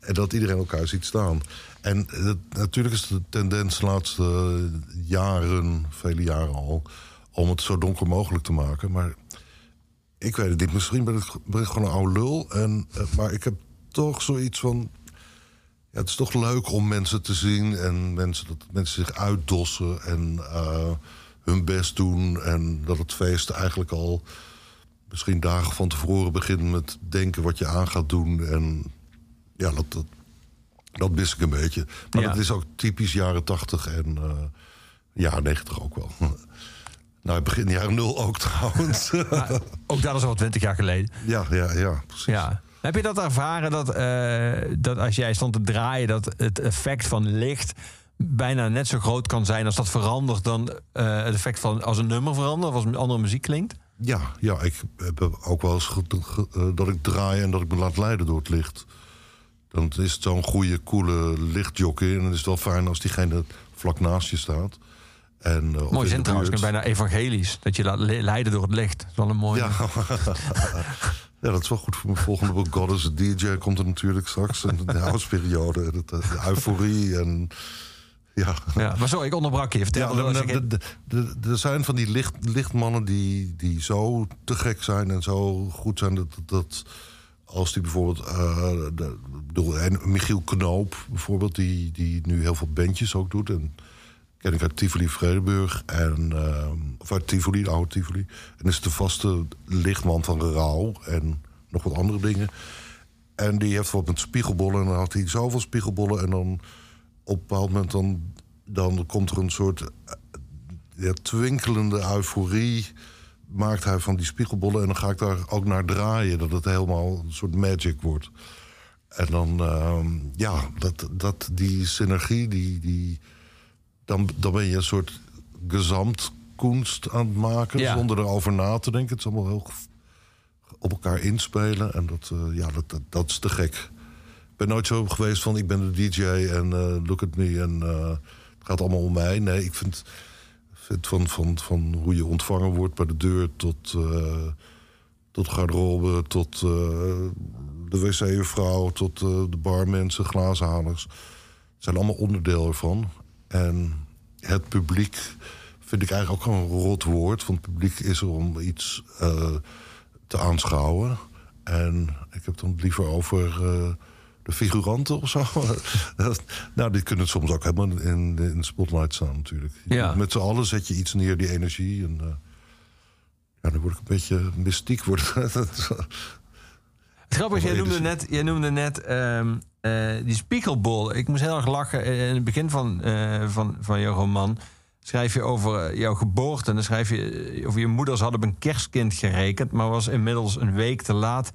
En dat iedereen elkaar ziet staan. En natuurlijk is de tendens de laatste jaren, vele jaren al, om het zo donker mogelijk te maken. Maar ik weet het niet. Misschien ben ik, ben ik gewoon een oude lul. En, eh, maar ik heb toch zoiets van. Ja, het is toch leuk om mensen te zien en mensen, dat mensen zich uitdossen en eh, hun best doen. En dat het feest eigenlijk al misschien dagen van tevoren begint met denken wat je aan gaat doen. En ja, dat, dat, dat mis ik een beetje. Maar Ja. dat is ook typisch jaren tachtig en eh jaren negentig ook wel. nou, begin jaren nul ook trouwens. Ook dat is al twintig jaar geleden. ja, ja, ja, precies. Ja. Heb je dat ervaren dat, eh, dat als jij stond te draaien, dat het effect van licht bijna net zo groot kan zijn als dat verandert dan eh, het effect van als een nummer verandert of als andere muziek klinkt? Ja, ja, ik heb ook wel eens eh, dat ik draai en dat ik me laat leiden door het licht. Dan is het zo'n goede, coole lichtjockey. En dan is het wel fijn als diegene vlak naast je staat. En, in Mooi de zin trouwens, bijna evangelisch. Dat je laat le- leiden door het licht. Dat is wel een mooie. Ja. ja, dat is wel goed voor mijn volgende boek. God is a DJ komt er natuurlijk straks. En de houseperiode, het, eh, de euforie en... Ja, Ja, maar sorry, ik onderbrak je. ja Vertel de- er zijn van die licht, lichtmannen die, die zo te gek zijn en zo goed zijn dat, dat als die bijvoorbeeld, eh, de, bedoel, en Michiel Knoop bijvoorbeeld, die, die nu heel veel bandjes ook doet. En ken ik uit Tivoli Vredenburg en eh, of uit Tivoli, de oude Tivoli. En is de vaste lichtman van Rauw en nog wat andere dingen. En die heeft wat met spiegelbollen en dan had hij zoveel spiegelbollen en dan op een bepaald moment dan, dan komt er een soort eh, ja, twinkelende euforie. Maakt hij van die spiegelbollen en dan ga ik daar ook naar draaien. Dat het helemaal een soort magic wordt. En dan, ehm, ja, dat, dat, die synergie, die, die, dan, dan ben je een soort gezamtkunst aan het maken... Ja. zonder erover na te denken. Het is allemaal heel op elkaar inspelen. En dat, eh, ja, dat, dat, dat is te gek. Ben nooit zo geweest van ik ben de DJ en eh, look at me en eh, het gaat allemaal om mij. Nee, ik vind, van, van, van hoe je ontvangen wordt bij de deur tot, eh tot garderobe, tot de wc-vrouw, tot de barmensen, glazenhalers. zijn allemaal onderdeel ervan. En het publiek vind ik eigenlijk ook een rot woord. Want het publiek is er om iets te aanschouwen. En ik heb het dan liever over de figuranten of zo. nou, die kunnen soms ook helemaal in, in de spotlight staan natuurlijk. Ja. Met z'n allen zet je iets neer, die energie. En, eh, ja, dan word ik een beetje mystiek. Word. Het grappige is, jij noemde net, jij noemde net ehm, eh, die spiegelbol. Ik moest heel erg lachen. In het begin van, eh, van, van je roman schrijf je over jouw geboorte. En dan schrijf je over je moeders hadden op een kerstkind gerekend... maar was inmiddels een week te laat.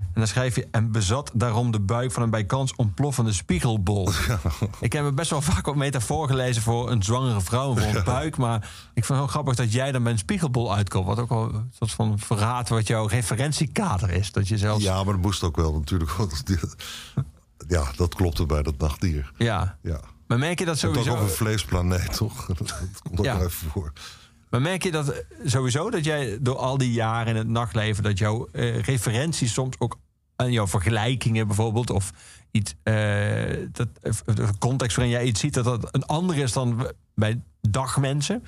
En dan schrijf je... en bezat daarom de buik van een bijkans ontploffende spiegelbol. Ik heb me best wel vaak op metafoor gelezen... voor een zwangere vrouw voor een buik. Maar ik vind het heel grappig dat jij dan bij een spiegelbol uitkomt. Wat ook wel een soort van verraad wat jouw referentiekader is. Dat je zelfs... Ja, maar dat moest ook wel natuurlijk. want Ja, dat klopte bij dat nachtdier. Ja. Ja. Maar merk je dat Het was ook sowieso? een vleesplaneet, toch? Dat komt ook Ja. wel even voor. Maar merk je dat sowieso dat jij door al die jaren in het nachtleven dat jouw eh, referenties soms ook aan jouw vergelijkingen bijvoorbeeld of iets eh, dat eh, de context waarin jij iets ziet dat dat een ander is dan bij dagmensen?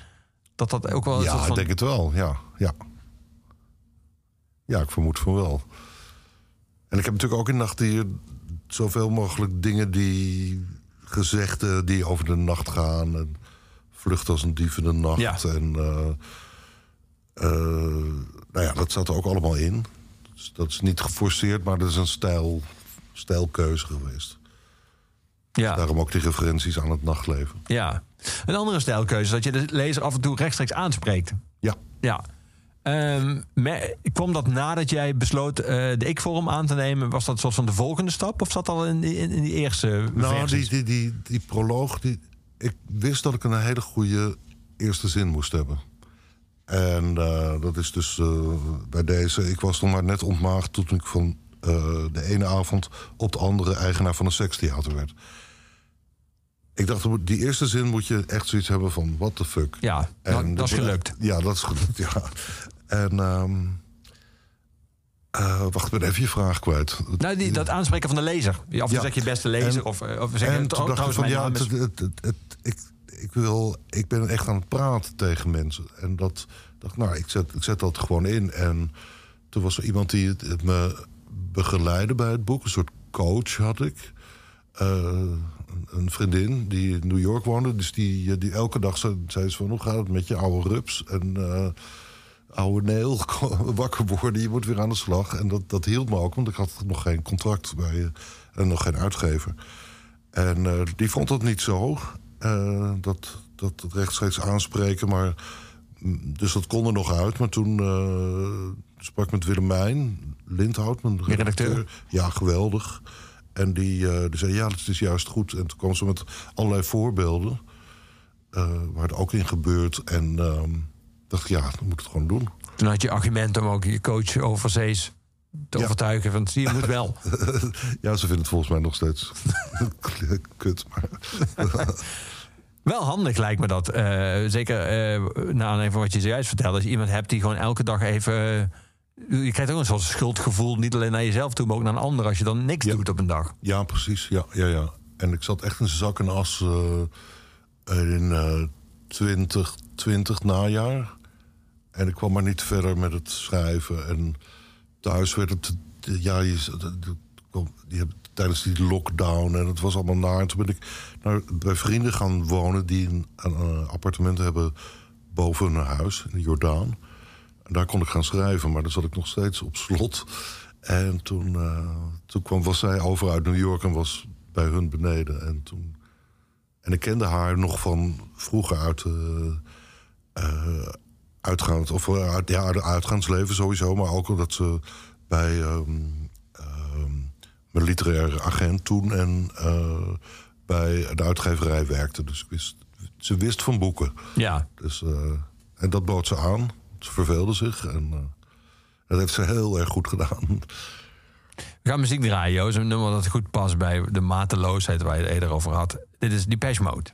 Dat dat ook wel Ja, ik denk het wel. Ja, ja. Ja, ik vermoed van wel. En ik heb natuurlijk ook in nachtdier zoveel mogelijk dingen die gezegden die over de nacht gaan. En vlucht als een dief in de nacht. Ja. En eh, eh, nou ja, dat zat er ook allemaal in. Dus dat is niet geforceerd, maar dat is een stijl, stijlkeuze geweest. ja. Daarom ook die referenties aan het nachtleven. Ja. Een andere stijlkeuze is dat je de lezer af en toe rechtstreeks aanspreekt. Ja, Ja. Mer- kwam dat nadat jij besloot eh, de ik-vorm aan te nemen? Was dat soort van de volgende stap? Of zat dat al in die, in, in die eerste Nou, die, die, die, die proloog, die, ik wist dat ik een hele goede eerste zin moest hebben. En eh, dat is dus eh, bij deze... Ik was nog maar net ontmaagd toen ik van eh, de ene avond op de andere eigenaar van een sekstheater werd. Ik dacht, die eerste zin moet je echt zoiets hebben van, what the fuck. Ja, En dat is gelukt. Ja, dat is gelukt, ja. En, ehm, eh, wacht, ben even je vraag kwijt. Nou, die, dat aanspreken van de lezer. Toe Ja. zeg je beste lezer. En- of, of zeg je en tr- toen dacht ik van ja, het- ik, ik, wil, ik ben echt aan het praten tegen mensen. En dat dacht nou, ik zet, ik zet dat gewoon in. En toen was er iemand die me begeleidde bij het boek. Een soort coach had ik. Eh, een- vriendin die in New York woonde. Dus die, die elke dag zei, ze van... hoe gaat het met je oude rups? En eh, oude neel, wakker worden, je moet weer aan de slag. En dat, dat hielp me ook, want ik had nog geen contract bij je... en nog geen uitgever. En eh, die vond dat niet zo. Eh, dat, dat het rechtstreeks aanspreken. Maar, mm, dus dat kon er nog uit. Maar toen eh, sprak ik met Willemijn Lindhout, mijn redacteur. Ja, geweldig. En die, eh, die zei, ja, dat is juist goed. En toen kwam ze met allerlei voorbeelden... waar het ook in gebeurt. En ehm, dacht ik, ja, dan moet ik het gewoon doen. Toen had je argument om ook je coach overzees te Ja. overtuigen. Want je moet wel. ja, ze vinden het volgens mij nog steeds kut. Maar Wel handig lijkt me dat. Eh, zeker eh na aanleiding van wat je zojuist vertelde. Als je iemand hebt die gewoon elke dag even... eh, je krijgt ook een soort schuldgevoel. Niet alleen naar jezelf toe, maar ook naar een ander. Als je dan niks Ja. doet op een dag. Ja, precies. Ja, ja, ja. En ik zat echt in zak en as in eh 2020 najaar. En ik kwam maar niet verder met het schrijven. En thuis werd het... Ja, je, die hebben tijdens die lockdown en het was allemaal naar. En toen ben ik bij vrienden gaan wonen die een, appartement hebben boven hun huis in de Jordaan. En daar kon ik gaan schrijven, maar dan zat ik nog steeds op slot. En toen, eh, toen kwam, was zij over uit New York en was bij hun beneden. En, toen, en ik kende haar nog van vroeger uit, eh eh, uitgaand, of, uit, ja, uitgaansleven sowieso. Maar ook omdat ze bij ehm, mijn literaire agent toen en eh, bij de uitgeverij werkte. Dus wist, ze wist van boeken. Ja. Dus, eh, en dat bood ze aan. Ze verveelde zich en eh, dat heeft ze heel erg goed gedaan. We gaan muziek draaien, Joost. Een nummer dat goed past bij de mateloosheid waar je het eerder over had. Dit is Depeche Mode.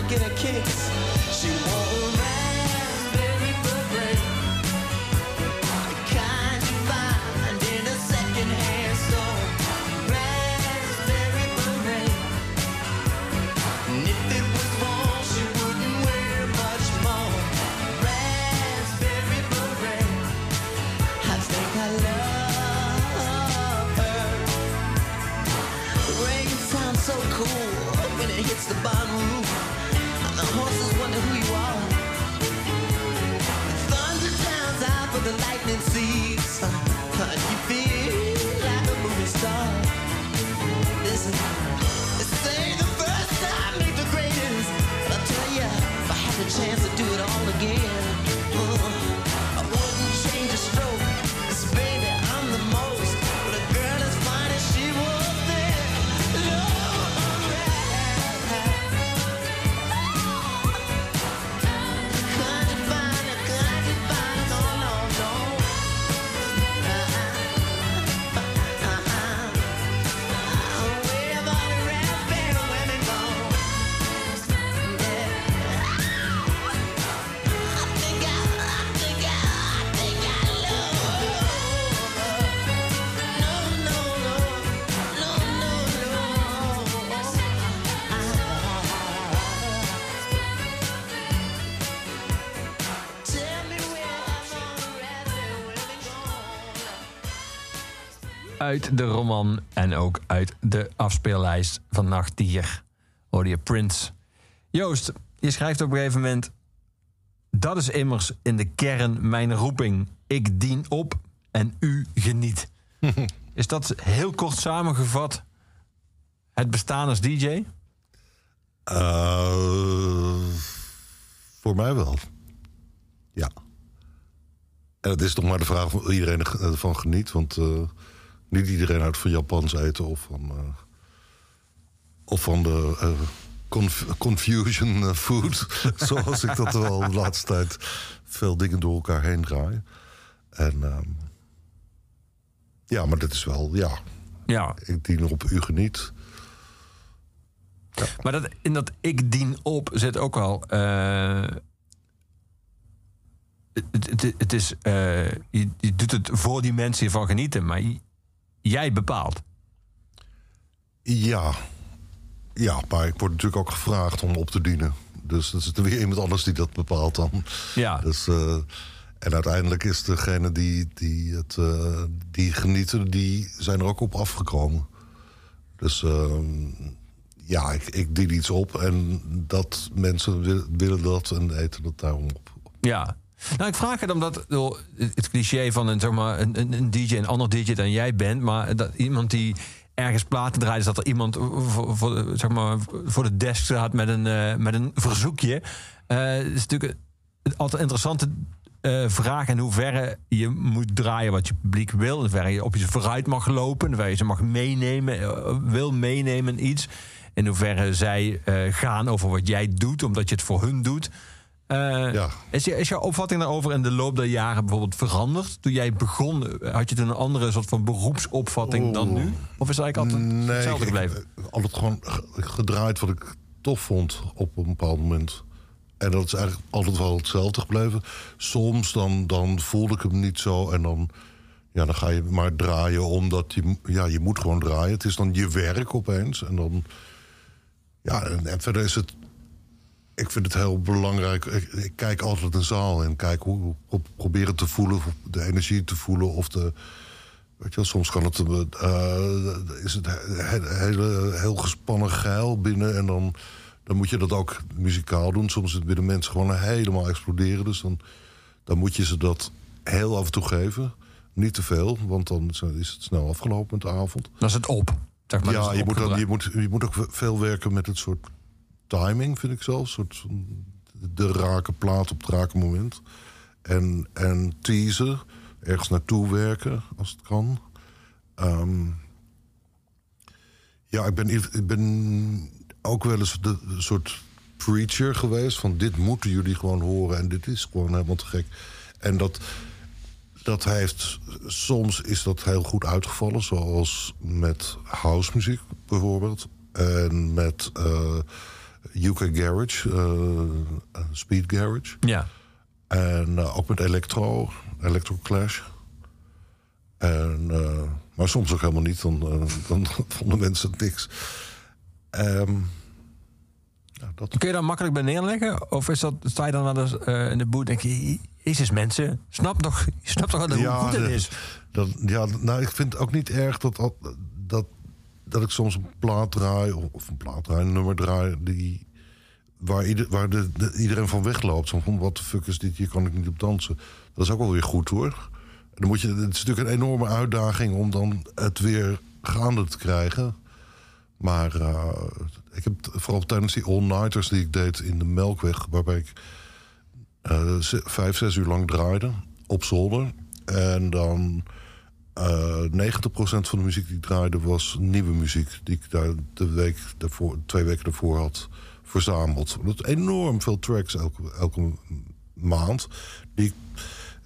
to get a kiss. She won't Uit de roman en ook uit de afspeellijst van Nachtdier hoorde je Prince. Joost, je schrijft op een gegeven moment... Dat is immers in de kern mijn roeping. Ik dien op en u geniet. is dat heel kort samengevat het bestaan als DJ? Eh, voor mij wel. Ja. En het is toch maar de vraag of iedereen ervan geniet. Want eh, niet iedereen houdt van Japans eten of van, eh, of van de eh, conf- confusion eh, food. Zoals ik dat wel de laatste tijd veel dingen door elkaar heen draai. En ehm, ja, maar dat is wel, ja, Ja, ik dien op u geniet. maar dat, in dat ik dien op zit ook al... het, het, het is, je, je doet het voor die mensen hiervan genieten, maar jij bepaalt. Ja. Ja, maar ik word natuurlijk ook gevraagd om op te dienen. Dus dat is er weer iemand anders die dat bepaalt dan. Ja. Dus, eh, en uiteindelijk is degene die, die, het, eh, die genieten, die zijn er ook op afgekomen. Dus ehm, ja, ik, ik dien iets op en dat mensen wil- willen dat en eten dat daarom op. Ja. Nou, ik vraag het omdat het cliché van een, zeg maar, een, een, DJ, een ander DJ dan jij bent, maar dat iemand die ergens platen draait, is dat er iemand voor, zeg maar, voor de desk staat met een, eh, met een verzoekje. Eh, Het is natuurlijk altijd interessante eh, vraag in hoeverre je moet draaien wat je publiek wil, in hoeverre je op je vooruit mag lopen, hoeverre je ze mag meenemen, wil meenemen iets, in hoeverre zij gaan over wat jij doet, omdat je het voor hun doet. Eh, Ja. is, is jouw opvatting daarover in de loop der jaren bijvoorbeeld veranderd? Toen jij begon, had je toen een andere soort van beroepsopvatting dan nu? Of is het eigenlijk altijd hetzelfde gebleven? ik- altijd gewoon gedraaid wat ik tof vond op een bepaald moment. En dat is eigenlijk altijd wel hetzelfde gebleven. Soms dan, dan voelde ik hem niet zo en dan, ja, dan ga je maar draaien omdat je, ja, je moet gewoon draaien. Het is dan je werk opeens. En dan, ja, en verder is het, ik vind het heel belangrijk. Ik, ik kijk altijd een zaal en kijk hoe, hoe proberen te voelen, of de energie te voelen of de, Weet je wel, soms kan het, eh, is het he- he- hele, heel gespannen geil binnen. En dan, dan moet je dat ook muzikaal doen. Soms het binnen mensen gewoon helemaal exploderen. Dus dan, dan moet je ze dat heel af en toe geven. Niet te veel, want dan is het snel afgelopen met de avond. Dan is het op. Zeg maar, ja, het je moet, dan, je, moet, je moet ook veel werken met het soort timing, vind ik zelf. Soort, van de rake plaat op het rake moment. En, en teasen. ergens naartoe werken, als het kan. Ehm, ja, ik ben, ik ben ook wel eens de, de soort preacher geweest... van dit moeten jullie gewoon horen en dit is gewoon helemaal te gek. En dat, dat heeft... Soms is dat heel goed uitgevallen, zoals met housemuziek bijvoorbeeld... en met eh, UK Garage, eh, Speed Garage... Ja. En eh, ook met Electro, Electro Clash. En, eh, maar soms ook helemaal niet, dan, eh, dan vonden mensen niks. Ehm, ja, dat, Kun je daar makkelijk bij neerleggen? Of is dat, sta je dan wel eens eh, in de boot en denk je... Jezus mensen, snap toch, snap toch wel hoe goed het is? Dat, ja, nou, ik vind het ook niet erg dat, dat, ik soms een plaat draai... of, een plaat draai, een nummer draai... Die, waar, ieder, waar de, de- iedereen van wegloopt. Van, wat de fuck is dit, hier kan ik niet op dansen. Dat is ook wel weer goed, hoor. Dan moet je, het is natuurlijk een enorme uitdaging... om dan het weer gaande te krijgen. Maar eh, ik heb vooral tijdens die all-nighters die ik deed in de Melkweg... waarbij ik eh, vijf, zes uur lang draaide op zolder. En dan eh 90% van de muziek die ik draaide was nieuwe muziek. Die ik daar de week daarvoor, twee weken daarvoor had verzameld. Dat enorm veel tracks elke, elke maand. Die,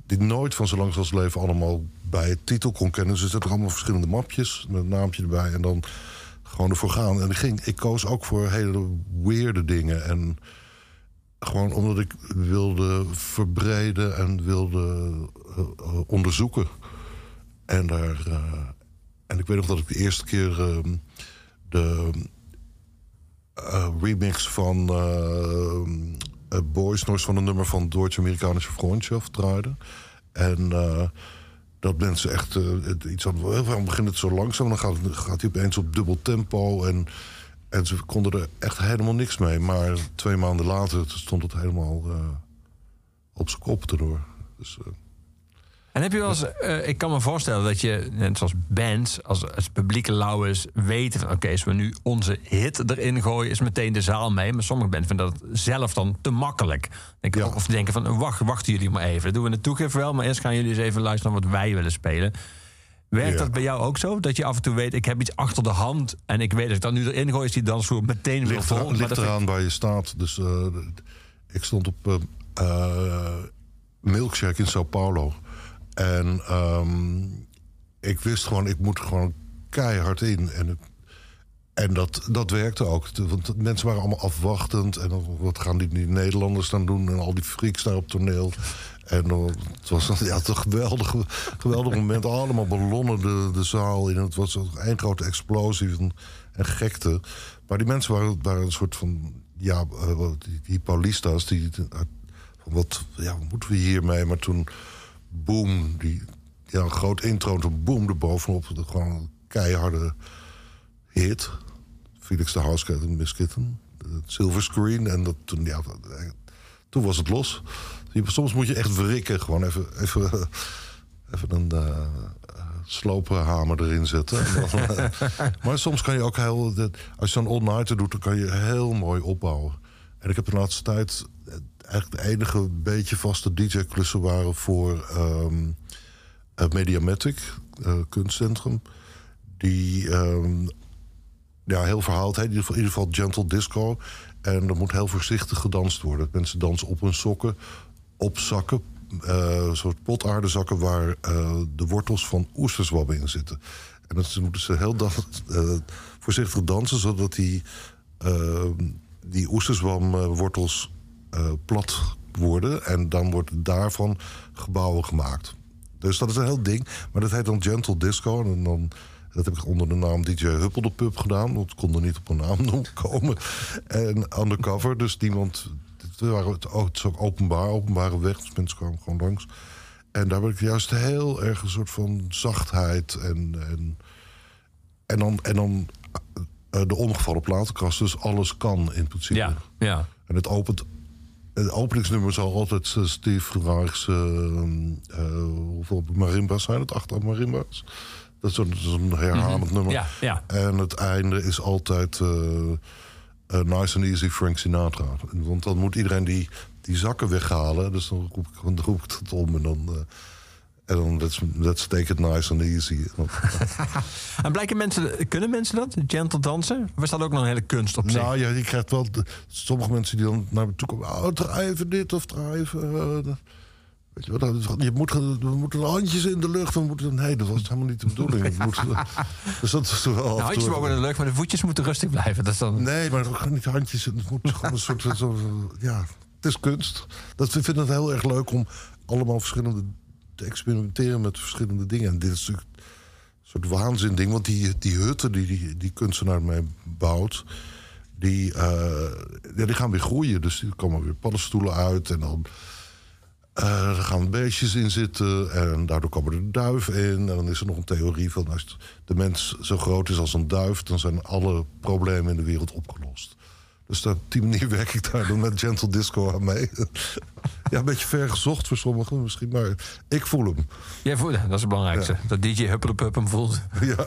die nooit van zo lang als leven allemaal bij het titel kon kennen. Dus er zitten allemaal verschillende mapjes met een naampje erbij. En dan gewoon ervoor gaan. En ik, ging, ik koos ook voor hele weirde dingen. En gewoon omdat ik wilde verbreden en wilde eh, eh, onderzoeken. En, daar, eh, en ik weet nog dat ik de eerste keer ehm, de eh, remix van eh, eh, Boys Noise van een nummer van Deutsche-Amerikanische Freundschaft draaide. En eh, dat mensen echt eh, iets hadden. Waarom begint het zo langzaam? Dan gaat, gaat hij opeens op dubbel tempo. En, en ze konden er echt helemaal niks mee. Maar twee maanden later stond het helemaal eh, op zijn kop erdoor. Dus, eh, En heb je wel eens, eh, ik kan me voorstellen dat je, net zoals bands, als, als publieke lauwers weten van oké, als we nu onze hit erin gooien, is meteen de zaal mee. Maar sommige bands vinden dat zelf dan te makkelijk. Denk, Ja. Of denken van wacht, wachten jullie maar even. Dat doen we in de toegift wel, maar eerst gaan jullie eens even luisteren naar wat wij willen spelen. Werkt Ja. dat bij jou ook zo? Dat je af en toe weet, ik heb iets achter de hand en ik weet dat ik dat nu erin gooi, is die dansvloer meteen weer vol. Maar ligt eraan waar je staat. Dus eh, ik stond op eh, Milkshake in Sao Paulo. En ehm, ik wist gewoon, ik moet gewoon keihard in. En, en dat, dat werkte ook. Want mensen waren allemaal afwachtend. En wat gaan die, die Nederlanders dan doen? En al die freaks daar op toneel. En het was een- ja, toch geweldig, geweldig moment. Allemaal ballonnen de, de zaal in. Het was een grote explosie en, en gekte. Maar die mensen waren, waren een soort van... Ja, eh, die, Paulista's, die... van wat, ja, moeten we hiermee? Maar toen, boom, die, ja, een groot intro... en toen boom, erbovenop. Gewoon een keiharde hit. Felix de Housecat en Miss Kitten. Silver Screen. En dat, toen, ja, dat- toen was het los. Soms moet je echt wrikken. Gewoon even, even, even een eh sloophamer erin zetten. Dan, eh, maar soms kan je ook heel... Als je zo'n all-nighter doet, dan kan je heel mooi opbouwen. En ik heb de laatste tijd... Eigenlijk de enige beetje vaste DJ-klussen waren voor... ehm eh, Mediamatic, eh, kunstcentrum. Die ehm, ja, heel verhaald heet. In ieder geval, in ieder geval gentle disco. En er moet heel voorzichtig gedanst worden. Mensen dansen op hun sokken, op zakken. eh, soort potaardezakken waar eh, de wortels van oesterzwabben in zitten. En dan moeten ze heel dan, voorzichtig dansen... zodat die, eh, die oesterzwamwortels eh, plat worden. En dan worden daarvan gebouwen gemaakt. Dus dat is een heel ding. Maar dat heet dan Gentle Disco. En dan, dat heb ik onder de naam DJ Huppel de Pub gedaan. Want ik kon er niet op een naam komen. En undercover. Dus niemand... Het, waren, het, het is ook openbaar, openbare weg. Dus mensen kwamen gewoon langs. En daar ben ik juist heel erg een soort van zachtheid. En, en, en dan, en dan eh, de omgevallen platenkast. Dus alles kan in principe. Ja, ja. En het opent. Het openingsnummer zal altijd eh, Steve Reich's. eh, hoeveel marimba's zijn het? Acht marimba's. Dat is zo'n zo'n herhalend nummer. Ja, ja. En het einde is altijd. eh, nice and easy Frank Sinatra. Want dan moet iedereen die, die zakken weghalen. Dus dan roep ik, dan roep ik het om. En dan, En dan let's, take it nice and easy. En blijken mensen, kunnen mensen dat? Gentle dansen? Of is dat ook nog een hele kunst op zich? nou ja, je krijgt wel de- sommige mensen die dan naar me toe komen. Oh, dit of draai even... eh, weet je wat, je moet, we moeten handjes in de lucht. We moeten, nee, dat was helemaal niet de bedoeling. Dus dat is wel toe- handjes mogen in de lucht, maar de voetjes moeten rustig blijven. Dat is dan... Nee, maar ook niet handjes. Het moet gewoon een soort... Zo, ja, het is kunst. Dat, ik vind het heel erg leuk om allemaal verschillende... te experimenteren met verschillende dingen. En dit is natuurlijk een soort waanzin ding. Want die, die hutten die, die die kunstenaar mee bouwt... Die, eh, ja, die gaan weer groeien. Dus er komen weer paddenstoelen uit. En dan... eh, er gaan beestjes in zitten en daardoor komen er duiven in. En dan is er nog een theorie van... als de mens zo groot is als een duif... dan zijn alle problemen in de wereld opgelost. Dus op die manier werk ik daar dan met Gentle Disco aan mee. ja, een beetje ver gezocht voor sommigen misschien, maar ik voel hem. Ja, voel- dat is het belangrijkste. Dat DJ Huppelepup hem voelt. Ja,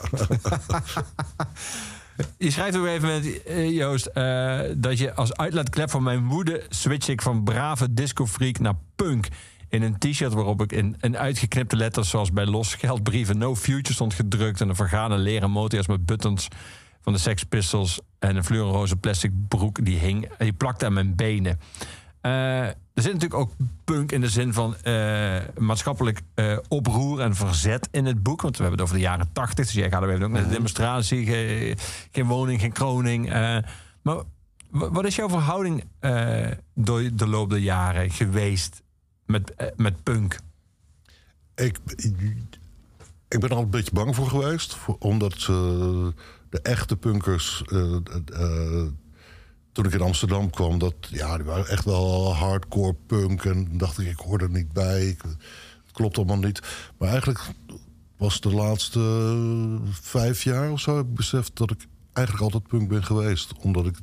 Je schrijft ook even met eh, Joost eh, dat je als uitlaatklep van mijn woede switch ik van brave discofreak naar punk. In een t-shirt waarop ik in, in uitgeknipte letters zoals bij los geldbrieven No Future stond gedrukt. En een vergane leren motorjas met buttons van de Sex Pistols. En een fluoroze plastic broek die hing. Die plakte aan mijn benen. Eh, er zit natuurlijk ook punk in de zin van eh, maatschappelijk eh, oproer en verzet in het boek. Want we hebben het over de jaren tachtig. Dus jij gaat er even ook naar de demonstratie. ge- geen woning, geen kroning. maar wa- wat is jouw verhouding door de loop der jaren geweest met, met punk? ik, ik ben er al een beetje bang voor geweest. Omdat de echte punkers... eh, eh, toen ik in Amsterdam kwam, dat, ja, die waren echt wel hardcore punk. En dacht ik, ik hoor er niet bij. Ik, het klopt allemaal niet. Maar eigenlijk was de laatste vijf jaar of zo... heb ik beseft dat ik eigenlijk altijd punk ben geweest. Omdat ik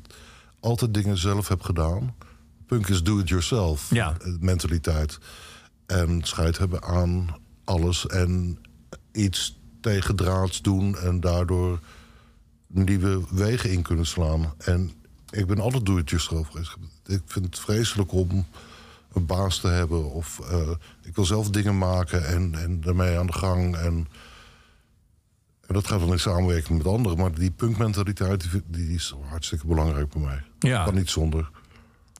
altijd dingen zelf heb gedaan. Punk is do-it-yourself Ja. eh, mentaliteit. En scheid hebben aan alles. En iets tegendraads doen en daardoor nieuwe wegen in kunnen slaan. En ik ben altijd do-it-yourself geweest. Ik vind het vreselijk om een baas te hebben. Of eh, ik wil zelf dingen maken en, en daarmee aan de gang. En, en dat gaat dan in samenwerking met anderen. Maar die punkmentaliteit die, die is hartstikke belangrijk bij mij. Ja. Kan niet zonder.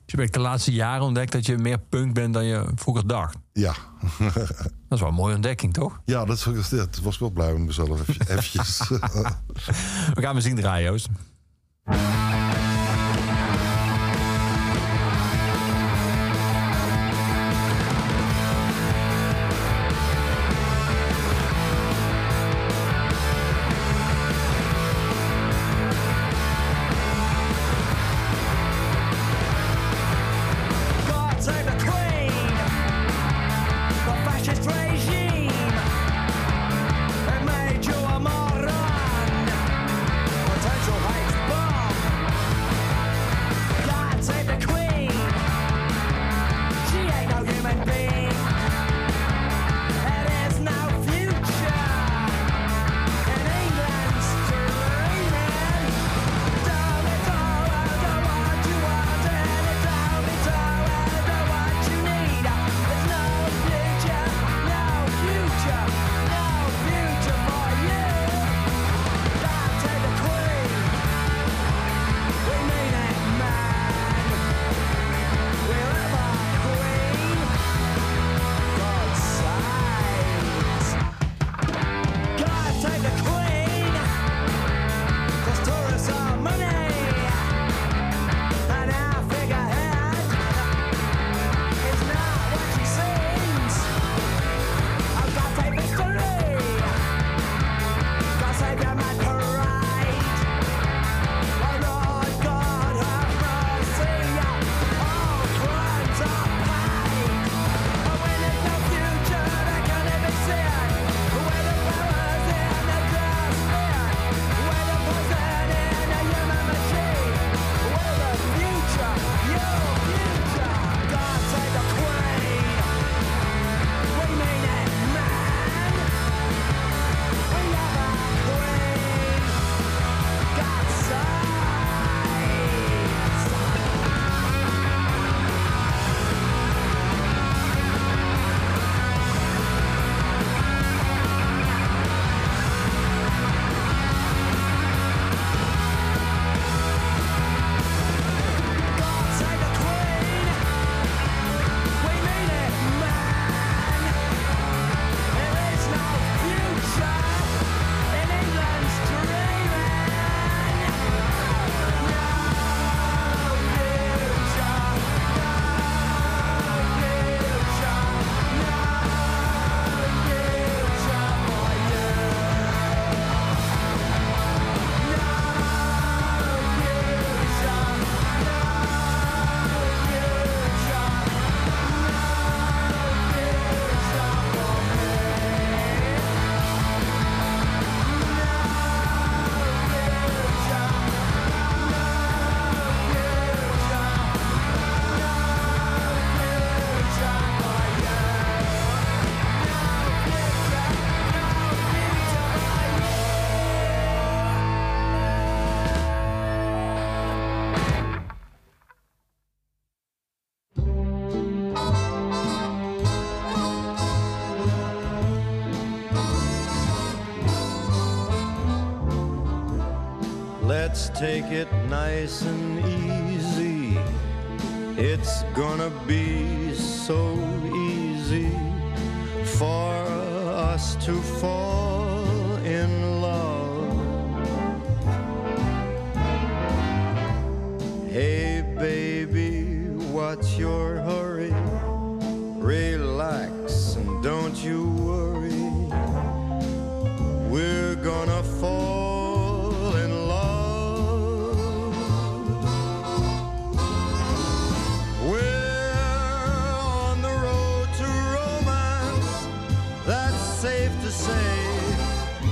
Dus je hebt de laatste jaren ontdekt dat je meer punk bent dan je vroeger dacht. Ja, Dat is wel een mooie ontdekking, toch? ja dat, was- dat was wel blij met mezelf. Even- Eventjes. We gaan muziek draaien, Joost. Nice and easy. It's gonna be so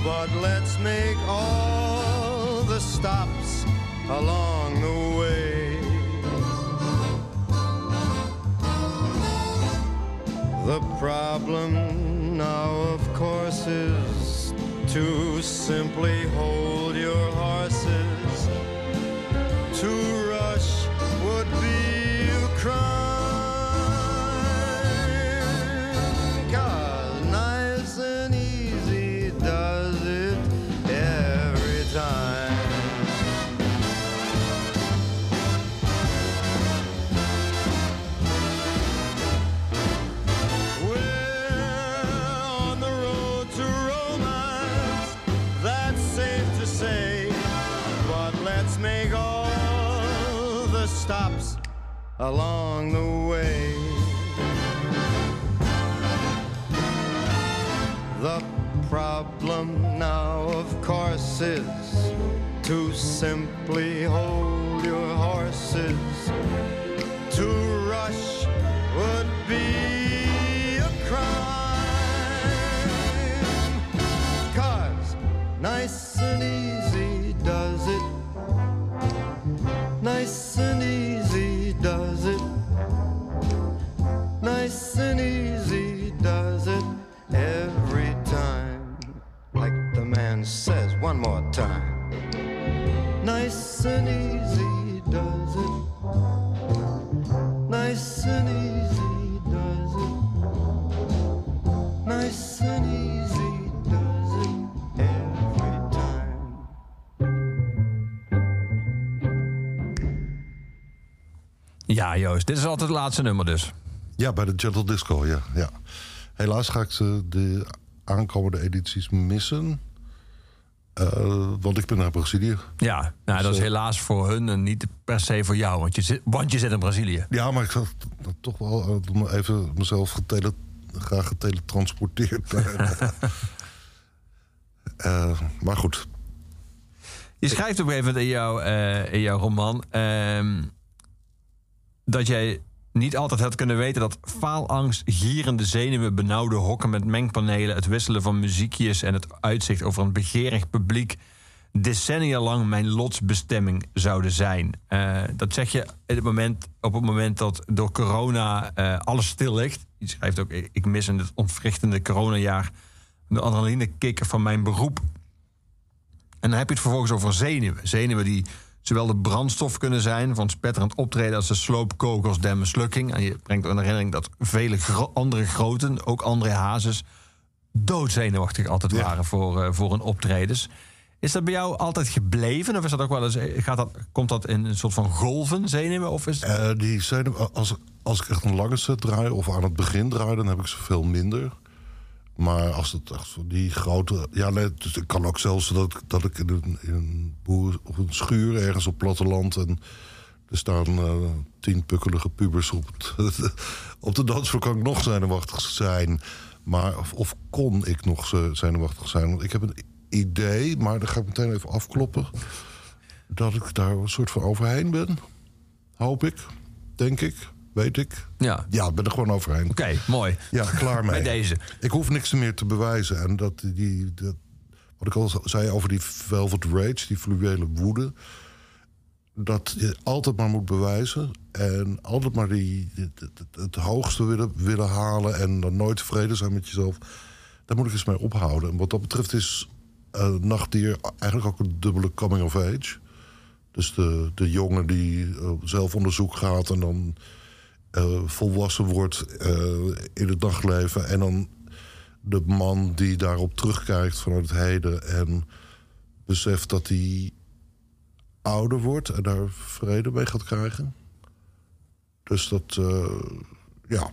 But let's make all the stops along the way. The problem now, of course, is to simply hold your horses. To along the way. The problem now, of course, is to simply hold your horses. To rush would be Joost, dit is altijd het laatste nummer dus. Ja, bij de Gentle Disco, ja. ja. Helaas ga ik ze de aankomende edities missen. Eh, want ik ben naar Brazilië. Ja, nou, dat is eh, helaas voor hun en niet per se voor jou, want je zit, want je zit in Brazilië. Ja, maar ik zat toch wel om even mezelf getele, graag geteletransporteerd. Eh, maar goed, Je schrijft op een gegeven moment in, jouw eh, in jouw roman ehm, dat jij niet altijd had kunnen weten dat faalangst, gierende zenuwen, benauwde hokken met mengpanelen, het wisselen van muziekjes en het uitzicht over een begeerig publiek decennia lang mijn lotsbestemming zouden zijn. Eh, dat zeg je in het moment, op het moment dat door corona eh, alles stil ligt. Je schrijft ook, ik ik mis in het ontwrichtende coronajaar de adrenalinekikker van mijn beroep. En dan heb je het vervolgens over zenuwen. Zenuwen die zowel de brandstof kunnen zijn van spetterend optreden als de sloopkogels der mislukking. En je brengt ook in herinnering dat vele gro- andere groten, ook André Hazes, doodzenuwachtig altijd Ja. waren voor, eh, voor hun optredens. Is dat bij jou altijd gebleven? Of is dat ook wel eens, gaat dat, komt dat in een soort van golven, zenuwen? Of is eh, die zijn, als, als ik echt een lange set draai of aan het begin draai, dan heb ik ze veel minder. Maar als het echt zo die grote. Ja, nee, dus het kan ook zelfs dat, dat ik in een, in een boer of een schuur ergens op platteland. en er staan eh, tien pukkelige pubers op, op de dansvloer. kan ik nog zenuwachtig zijn. Maar, of, of kon ik nog ze- zenuwachtig zijn? Want ik heb een idee, maar dan ga ik meteen even afkloppen. dat ik daar een soort van overheen ben. Hoop ik, denk ik, weet ik. ja, Ja, ik ben er gewoon overheen. oké, mooi. Ja, klaar mee. Bij deze. Ik hoef niks meer te bewijzen. En dat die, dat, wat ik al zei over die velvet rage, die fluwele woede. Dat je altijd maar moet bewijzen. En altijd maar die, het, hoogste willen, willen halen. En dan nooit tevreden zijn met jezelf. Daar moet ik eens mee ophouden. En wat dat betreft is uh, Nachtdier eigenlijk ook een dubbele coming of age. Dus de, de jongen die eh, zelf onderzoek gaat en dan eh, volwassen wordt eh, in het dagleven. En dan de man die daarop terugkijkt vanuit het heden en beseft dat hij ouder wordt en daar vrede mee gaat krijgen. Dus dat, eh, ja.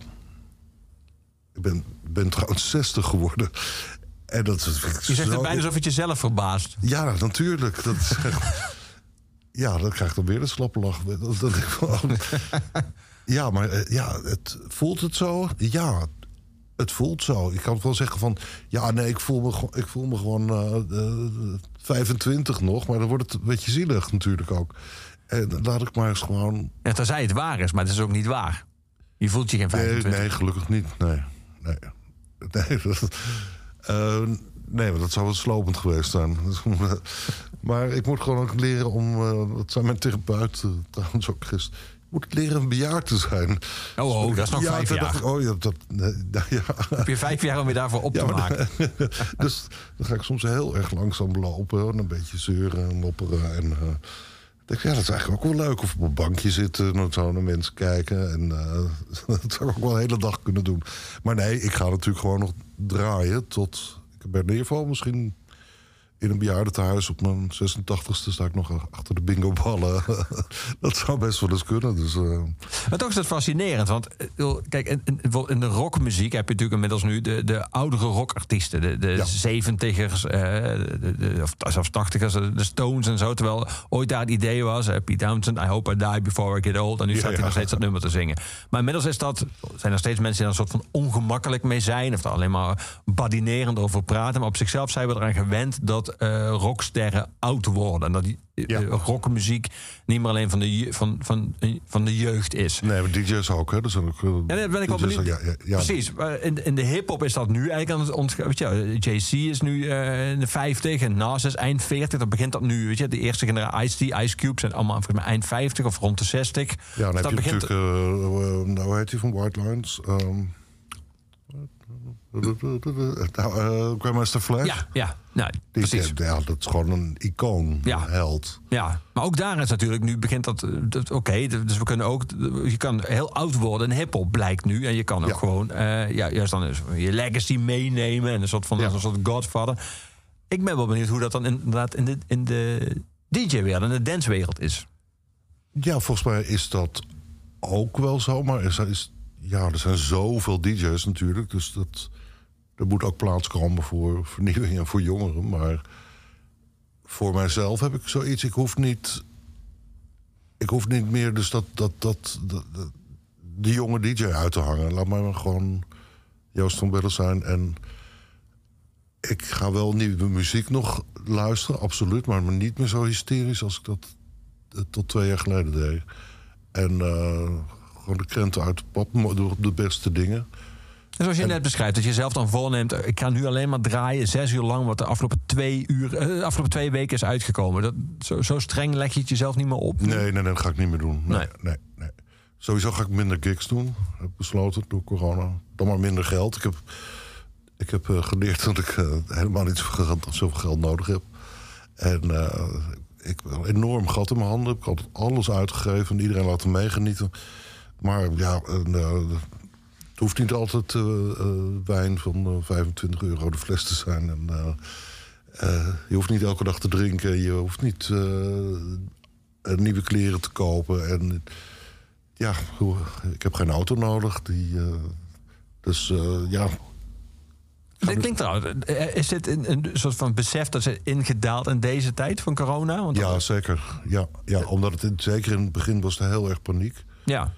Ik ben, ben trouwens 60 geworden. En dat ik Je zegt het bijna alsof het jezelf verbaast. Ja, natuurlijk. Dat is ja, dan krijg ik dan weer een slappe lach. Dat, dat ik. ja, maar eh, ja, het, voelt het zo? Ja, het voelt zo. Ik kan wel zeggen van... Ja, nee, ik voel me, gewoon- ik voel me gewoon eh, eh, 25 nog. Maar dan wordt het een beetje zielig natuurlijk ook. En laat ik maar eens gewoon... Ja, tenzij het waar is, maar het is ook niet waar. Je voelt je geen Nee, 25. nee, gelukkig niet. Nee, nee. Nee, dat, eh, nee, want dat zou wel slopend geweest zijn. maar ik moet gewoon ook leren om... eh dat zijn mijn therapeut eh, trouwens ook gisteren... Moet leren een bejaard te zijn. Oh, oh, dat is nog vijf jaar. dacht ik, oh ja, dat... Nee, nou ja. Heb je vijf jaar om je daarvoor op te Ja, maken? dus dan ga ik soms heel erg langzaam lopen. En een beetje zeuren en mopperen. En eh, ik denk, ja, dat is eigenlijk ook wel leuk. Of op een bankje zitten en zo naar mensen kijken. En eh, dat zou ik ook wel een hele dag kunnen doen. Maar nee, ik ga natuurlijk gewoon nog draaien tot... Ik ben in ieder geval misschien in een bejaardentehuis op mijn 86ste sta ik nog achter de bingo-ballen. dat zou best wel eens kunnen. Dus, eh, Maar toch is het fascinerend. Want eh, kijk, in, in, de rockmuziek heb je natuurlijk inmiddels nu de, de oudere rockartiesten. De, de zeventigers, eh, de, de, of zelfs tachtigers, de Stones en zo. Terwijl ooit daar het idee was, eh, Pete Townsend, I hope I die before I get old. En nu Ja, staat hij ja. nog steeds dat nummer te zingen. Maar inmiddels is dat, zijn er steeds mensen die er een soort van ongemakkelijk mee zijn. Of daar alleen maar badinerend over praten. Maar op zichzelf zijn we eraan gewend dat eh, rocksterren oud worden. En dat die eh, Ja. rockmuziek niet meer alleen van de, van, van, van de jeugd is. nee, maar DJ's ook, hè. Dat zijn ook, eh, Ja, daar ben ik wel benieuwd. ja, ja, ja. Precies. In, in de hip-hop is dat nu eigenlijk aan het ontgaan. Weet je, JC is nu eh, in de 50 en Nas is eind 40. Dan begint dat nu. Weet je, de eerste generatie Ice-T, Ice Cube zijn allemaal volgens mij eind 50 of rond de 60. Ja, Dus dan dat heb je begint. natuurlijk... eh, eh, nou, hoe heet hij van White Lines? Ehm eh, Grandmaster Flash. ja, ja, nou, Die, precies. ja, dat is gewoon een icoon, Ja. een held. Ja, maar ook daar is natuurlijk nu begint dat. eh, dat Oké, dus we kunnen ook. Je kan heel oud worden in hip-hop blijkt nu. En je kan ook Ja. gewoon. eh, ja, juist dan is je legacy meenemen. En een soort van. Ja. een soort godfather. Ik ben wel benieuwd hoe dat dan inderdaad in de, in de DJ-wereld, in de dancewereld is. Ja, volgens mij is dat ook wel zo. Maar er, is, ja, er zijn zoveel DJ's natuurlijk. Dus dat, er moet ook plaats komen voor vernieuwing en voor jongeren. Maar voor mijzelf heb ik zoiets. Ik hoef niet. Ik hoef niet meer dus dat, dat, dat, dat, jonge DJ uit te hangen. Laat mij maar gewoon Joost van Bellen zijn. En ik ga wel nieuwe muziek nog luisteren, absoluut. Maar niet meer zo hysterisch als ik dat eh, tot twee jaar geleden deed. En eh, gewoon de krenten uit de pap, de beste dingen. Zoals je net beschrijft, dat je zelf dan voorneemt... ik ga nu alleen maar draaien, zes uur lang... wat de afgelopen twee, uur, eh, de afgelopen twee weken is uitgekomen. Dat, zo, zo streng leg je het jezelf niet meer op. Nee, nee, nee, dat ga ik niet meer doen. Nee, Nee. nee. nee, Sowieso ga ik minder gigs doen. Heb ik besloten door corona. Dan maar minder geld. Ik heb, ik heb eh, geleerd dat ik eh, helemaal niet zoveel geld, nodig heb. En eh, ik heb een enorm gat in mijn handen. Ik heb altijd alles uitgegeven en iedereen laten meegenieten. Maar ja, en, eh, hoeft niet altijd eh, eh, wijn van eh, 25 euro de fles te zijn. En, eh, eh, je hoeft niet elke dag te drinken. Je hoeft niet eh, eh, nieuwe kleren te kopen. En ja, ik heb geen auto nodig. Die, eh, dus eh, ja, Dit klinkt trouwens, eh, is dit een, een soort van besef dat ze ingedaald in deze tijd van corona? Want ja zeker. Ja, ja, omdat het in- zeker in het begin was er heel erg paniek. ja.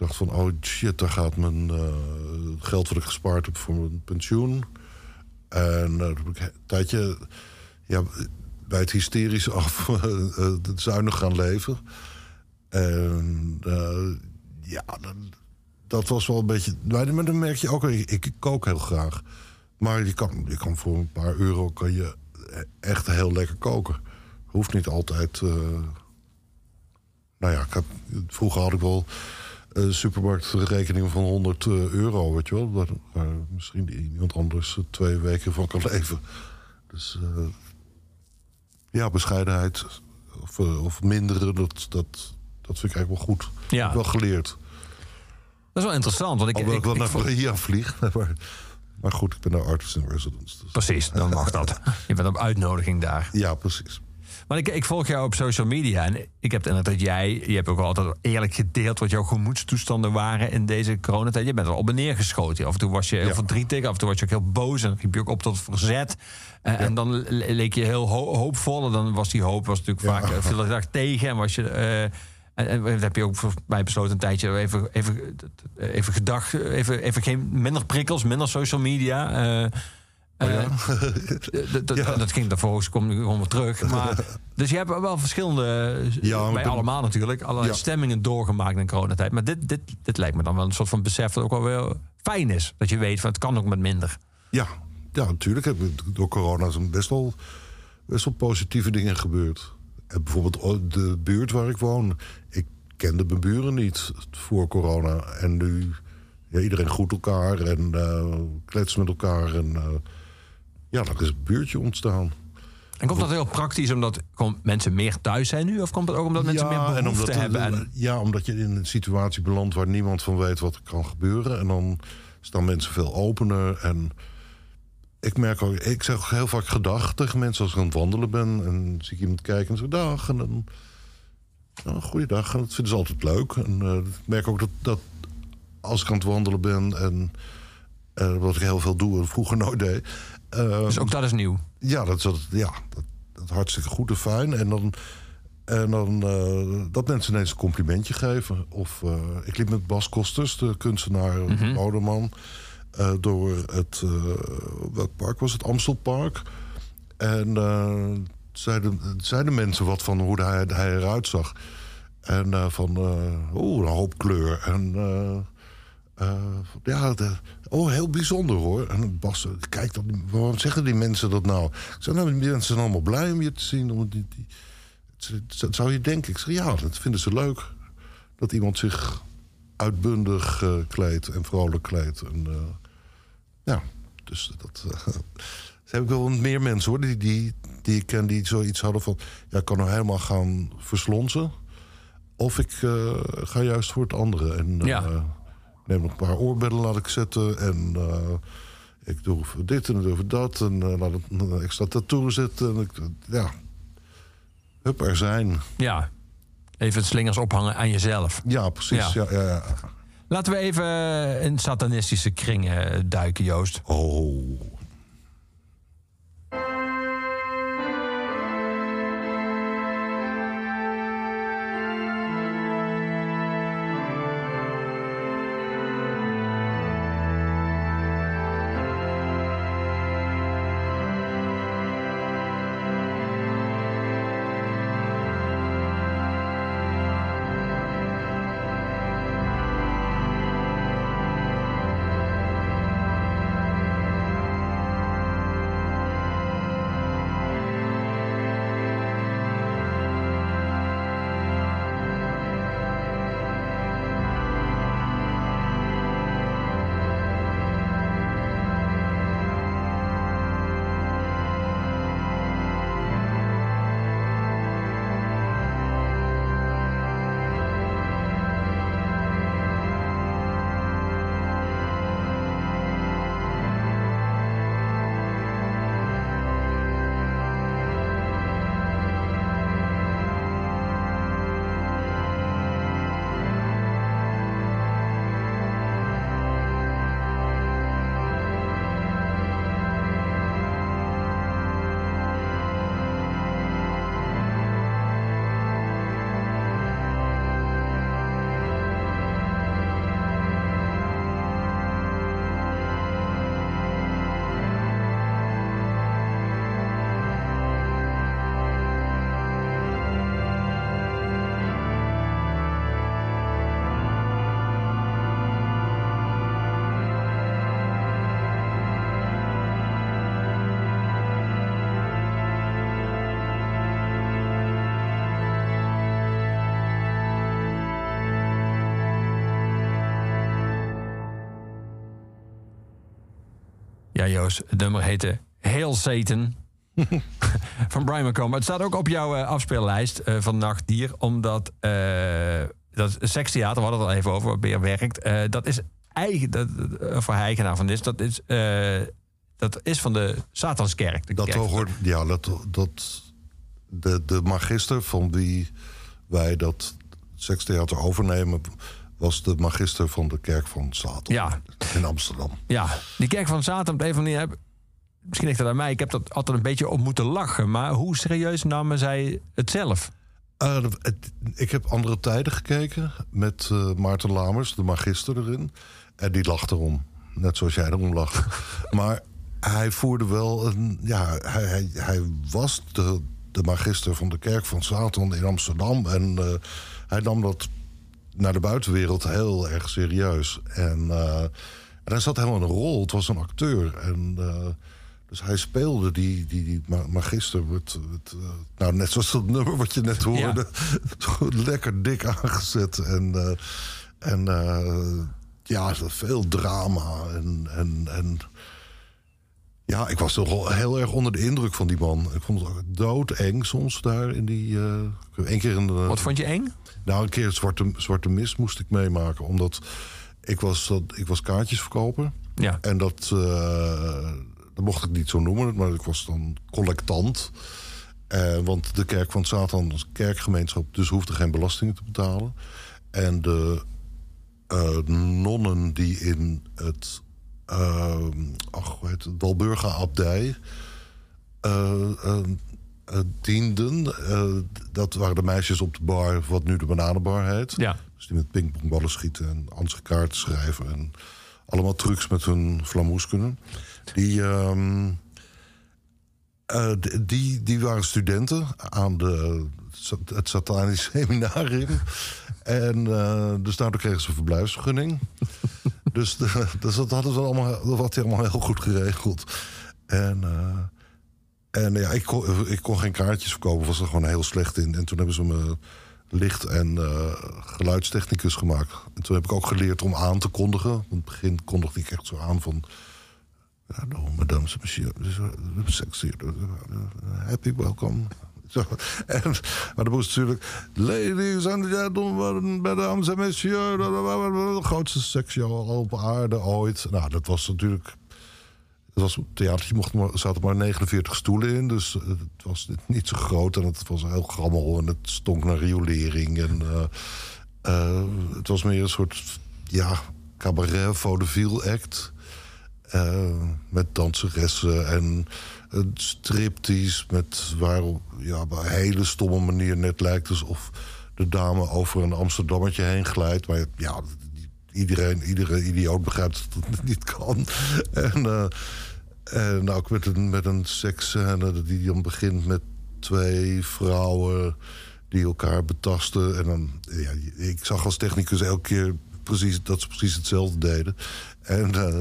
Dacht van, oh shit, daar gaat mijn eh, geld wat ik gespaard heb voor mijn pensioen. En ik een tijdje ja, bij het hysterische af eh, eh, zuinig gaan leven. En ja, dan- dat was wel een beetje... Maar dan merk je ook, ik, kook heel graag. Maar je kan, je kan voor een paar euro kan je echt heel lekker koken. Hoeft niet altijd... nou ja, ik vroeger had ik wel eh supermarktrekeningen van 100 eh, euro, weet je wel. Waar, waar misschien iemand anders eh, twee weken van kan leven. Dus ja, bescheidenheid of, of minderen, dat, dat, dat vind ik eigenlijk wel goed. Ja. Heb ik wel geleerd. Dat is wel interessant. Want ik, Alhoewel ik, ik, wel ik naar Korea vlieg. Maar, maar goed, ik ben daar artist in residence. Dus. Precies, dan mag dat. Je bent op uitnodiging daar. Ja, precies. Maar ik, ik volg jou op social media. En ik heb inderdaad dat jij... Je hebt ook altijd eerlijk gedeeld wat jouw gemoedstoestanden waren in deze coronatijd. Je bent er al op en neer geschoten. Af en toe was je heel Ja. verdrietig. Af en toe was je ook heel boos. En riep je ook op tot verzet. Eh, En dan le- leek je heel ho- hoopvol. En dan was die hoop was natuurlijk vaak eh, veel dag tegen. En was je... eh, en, en dan heb je ook voor mij besloten een tijdje even, even, even gedacht. Even, even geen minder prikkels, minder social media. eh, eh, d- Ja. Dat ging daarvoor, ze komen gewoon weer terug. Maar, dus je hebt wel verschillende, Ja, maar bij allemaal natuurlijk, allerlei Ja. stemmingen doorgemaakt in coronatijd. Maar dit, dit, dit lijkt me dan wel een soort van besef dat ook wel weer fijn is. Dat je weet van het kan ook met minder. Ja, ja natuurlijk. Door corona zijn best wel, best wel positieve dingen gebeurd. En bijvoorbeeld o- de buurt waar ik woon. Ik kende mijn buren niet voor corona. En nu, ja, iedereen groet elkaar en eh kletst met elkaar. En eh, ja, er is een buurtje ontstaan. En komt dat heel praktisch omdat mensen meer thuis zijn nu? Of komt het ook omdat mensen meer en behoefte hebben? En, Ja, omdat je in een situatie belandt waar niemand van weet wat er kan gebeuren. En dan staan mensen veel opener. En ik merk ook, ik zeg ook heel vaak gedag tegen mensen als ik aan het wandelen ben. En zie ik iemand kijken en zeg dag. En dan, ja, goeiedag. En dat vinden ze altijd leuk. En eh, ik merk ook dat, dat als ik aan het wandelen ben en eh, wat ik heel veel doe en vroeger nooit deed. Eh, dus ook dat is nieuw. ja, dat is, dat, ja, dat, dat hartstikke goed en fijn. En dan, en dan uh, dat mensen ineens een complimentje geven. Of uh, ik liep met Bas Kosters, de kunstenaar, mm -hmm. modeman... Uh, door het, welk park was het? Amstelpark. En zeiden, zeiden mensen wat van hoe hij, hij eruit zag. En van, oeh, een hoop kleur. En ja, de, oh, heel bijzonder hoor. En Bas, kijk, dan, waarom zeggen die mensen dat nou? Ik zei, nou, die mensen zijn allemaal blij om je te zien. Om die, die, dat zou je denken. Ik zeg, ja, dat vinden ze leuk. Dat iemand zich uitbundig uh, kleedt en vrolijk kleedt. En, uh, ja, dus dat... Uh, heb ik wel meer mensen hoor, die, die, die ik ken die zoiets hadden van... ja, ik kan nou helemaal gaan verslonzen. Of ik ga juist voor het andere. En, ja neem nog een paar oorbellen laat ik zetten. En uh, ik doe dit en doe dat. En uh, laat een extra tattoo zetten. En ik, ja, hup, er zijn. Ja, even slingers ophangen aan jezelf. Ja, precies. Ja. Ja, ja, Laten we even in satanistische kringen duiken, Joost. Oh. Ja, Joost, het nummer heette Hail Satan. van Brian McComb. Het staat ook op jouw uh, afspeellijst uh, van Nachtdier. Omdat uh, dat sekstheater, we hadden het al even over, waar Beer werkt. dat is eigen, dat, voor eigenaar van dit. Dat is, dat is van de Satanskerk. De dat kerk. hoort, ja, dat, dat de, de magister van wie wij dat sekstheater overnemen... was de magister van de kerk van Ja. in Amsterdam. Ja, die kerk van Satan op een of andere manier... heb- Misschien ligt dat aan mij. Ik heb dat altijd een beetje op moeten lachen. Maar hoe serieus namen zij het zelf? Eh, het- ik heb andere tijden gekeken met eh, Maarten Lamers, de magister erin. En die lacht erom. Net zoals jij erom lacht. maar hij voerde wel een. Ja, hij, hij, hij was de, de magister van de kerk van Satan in Amsterdam. En eh, hij nam dat naar de buitenwereld heel erg serieus. En, eh, en hij zat helemaal in een rol. Het was een acteur. En. eh, dus hij speelde die, die, die ma- magister. Met, met, eh, nou, net zoals dat nummer wat je net hoorde. Lekker dik aangezet. En, en ja, veel drama. En, en, en ja, ik was toch wel heel erg onder de indruk van die man. Ik vond het ook doodeng soms daar in die... eh Eén keer in de, Wat vond je eng? nou, een keer het Zwarte, Zwarte Mist moest ik meemaken. Omdat ik was, dat- ik was kaartjesverkoper. Ja. En dat, eh, dat mocht ik niet zo noemen, maar ik was dan collectant. Eh, want de kerk van Satan was een kerkgemeenschap, dus hoefde geen belastingen te betalen. En de nonnen die in het, ach, hoe heet het, Walburga Abdij eh, eh, eh, dienden. eh, dat waren de meisjes op de bar, wat nu de bananenbar heet. Ja. Dus die met pingpongballen schieten en Anse kaarten schrijven. En allemaal trucs met hun flamoes kunnen. Die, ehm, eh, die, die waren studenten aan de, het Satanisch Seminarium. En uh, dus daardoor kregen ze een verblijfsvergunning. Dus, de, dus dat hadden ze allemaal, dat had hij allemaal heel goed geregeld. En, uh, en ja, ik kon, ik kon geen kaartjes verkopen, was er gewoon heel slecht in. En toen hebben ze me licht- en uh, geluidstechnicus gemaakt. En toen heb ik ook geleerd om aan te kondigen. In het begin kondigde ik echt zo aan van... Hallo, madame, monsieur, sexy, happy welcome. En, maar dat moest natuurlijk... Ladies and gentlemen, mesdames en messieurs... de grootste seksshow op aarde ooit. Nou, dat was natuurlijk... Het was een theatertje, maar, zaten maar 49 stoelen in. Dus het was niet zo groot en het was heel grammel. En het stonk naar riolering. En, uh, uh, het was meer een soort ja, cabaret vaudeville act... Met danseressen en een striptease met waar ja, op een hele stomme manier net lijkt alsof de dame over een Amsterdammetje heen glijdt. Maar ja, iedereen, iedere idioot begrijpt dat het niet kan. En, uh, en ook met een, met een seksscène die dan begint met twee vrouwen die elkaar betasten. En dan, ja, ik zag als technicus elke keer precies, dat ze precies hetzelfde deden. En, uh,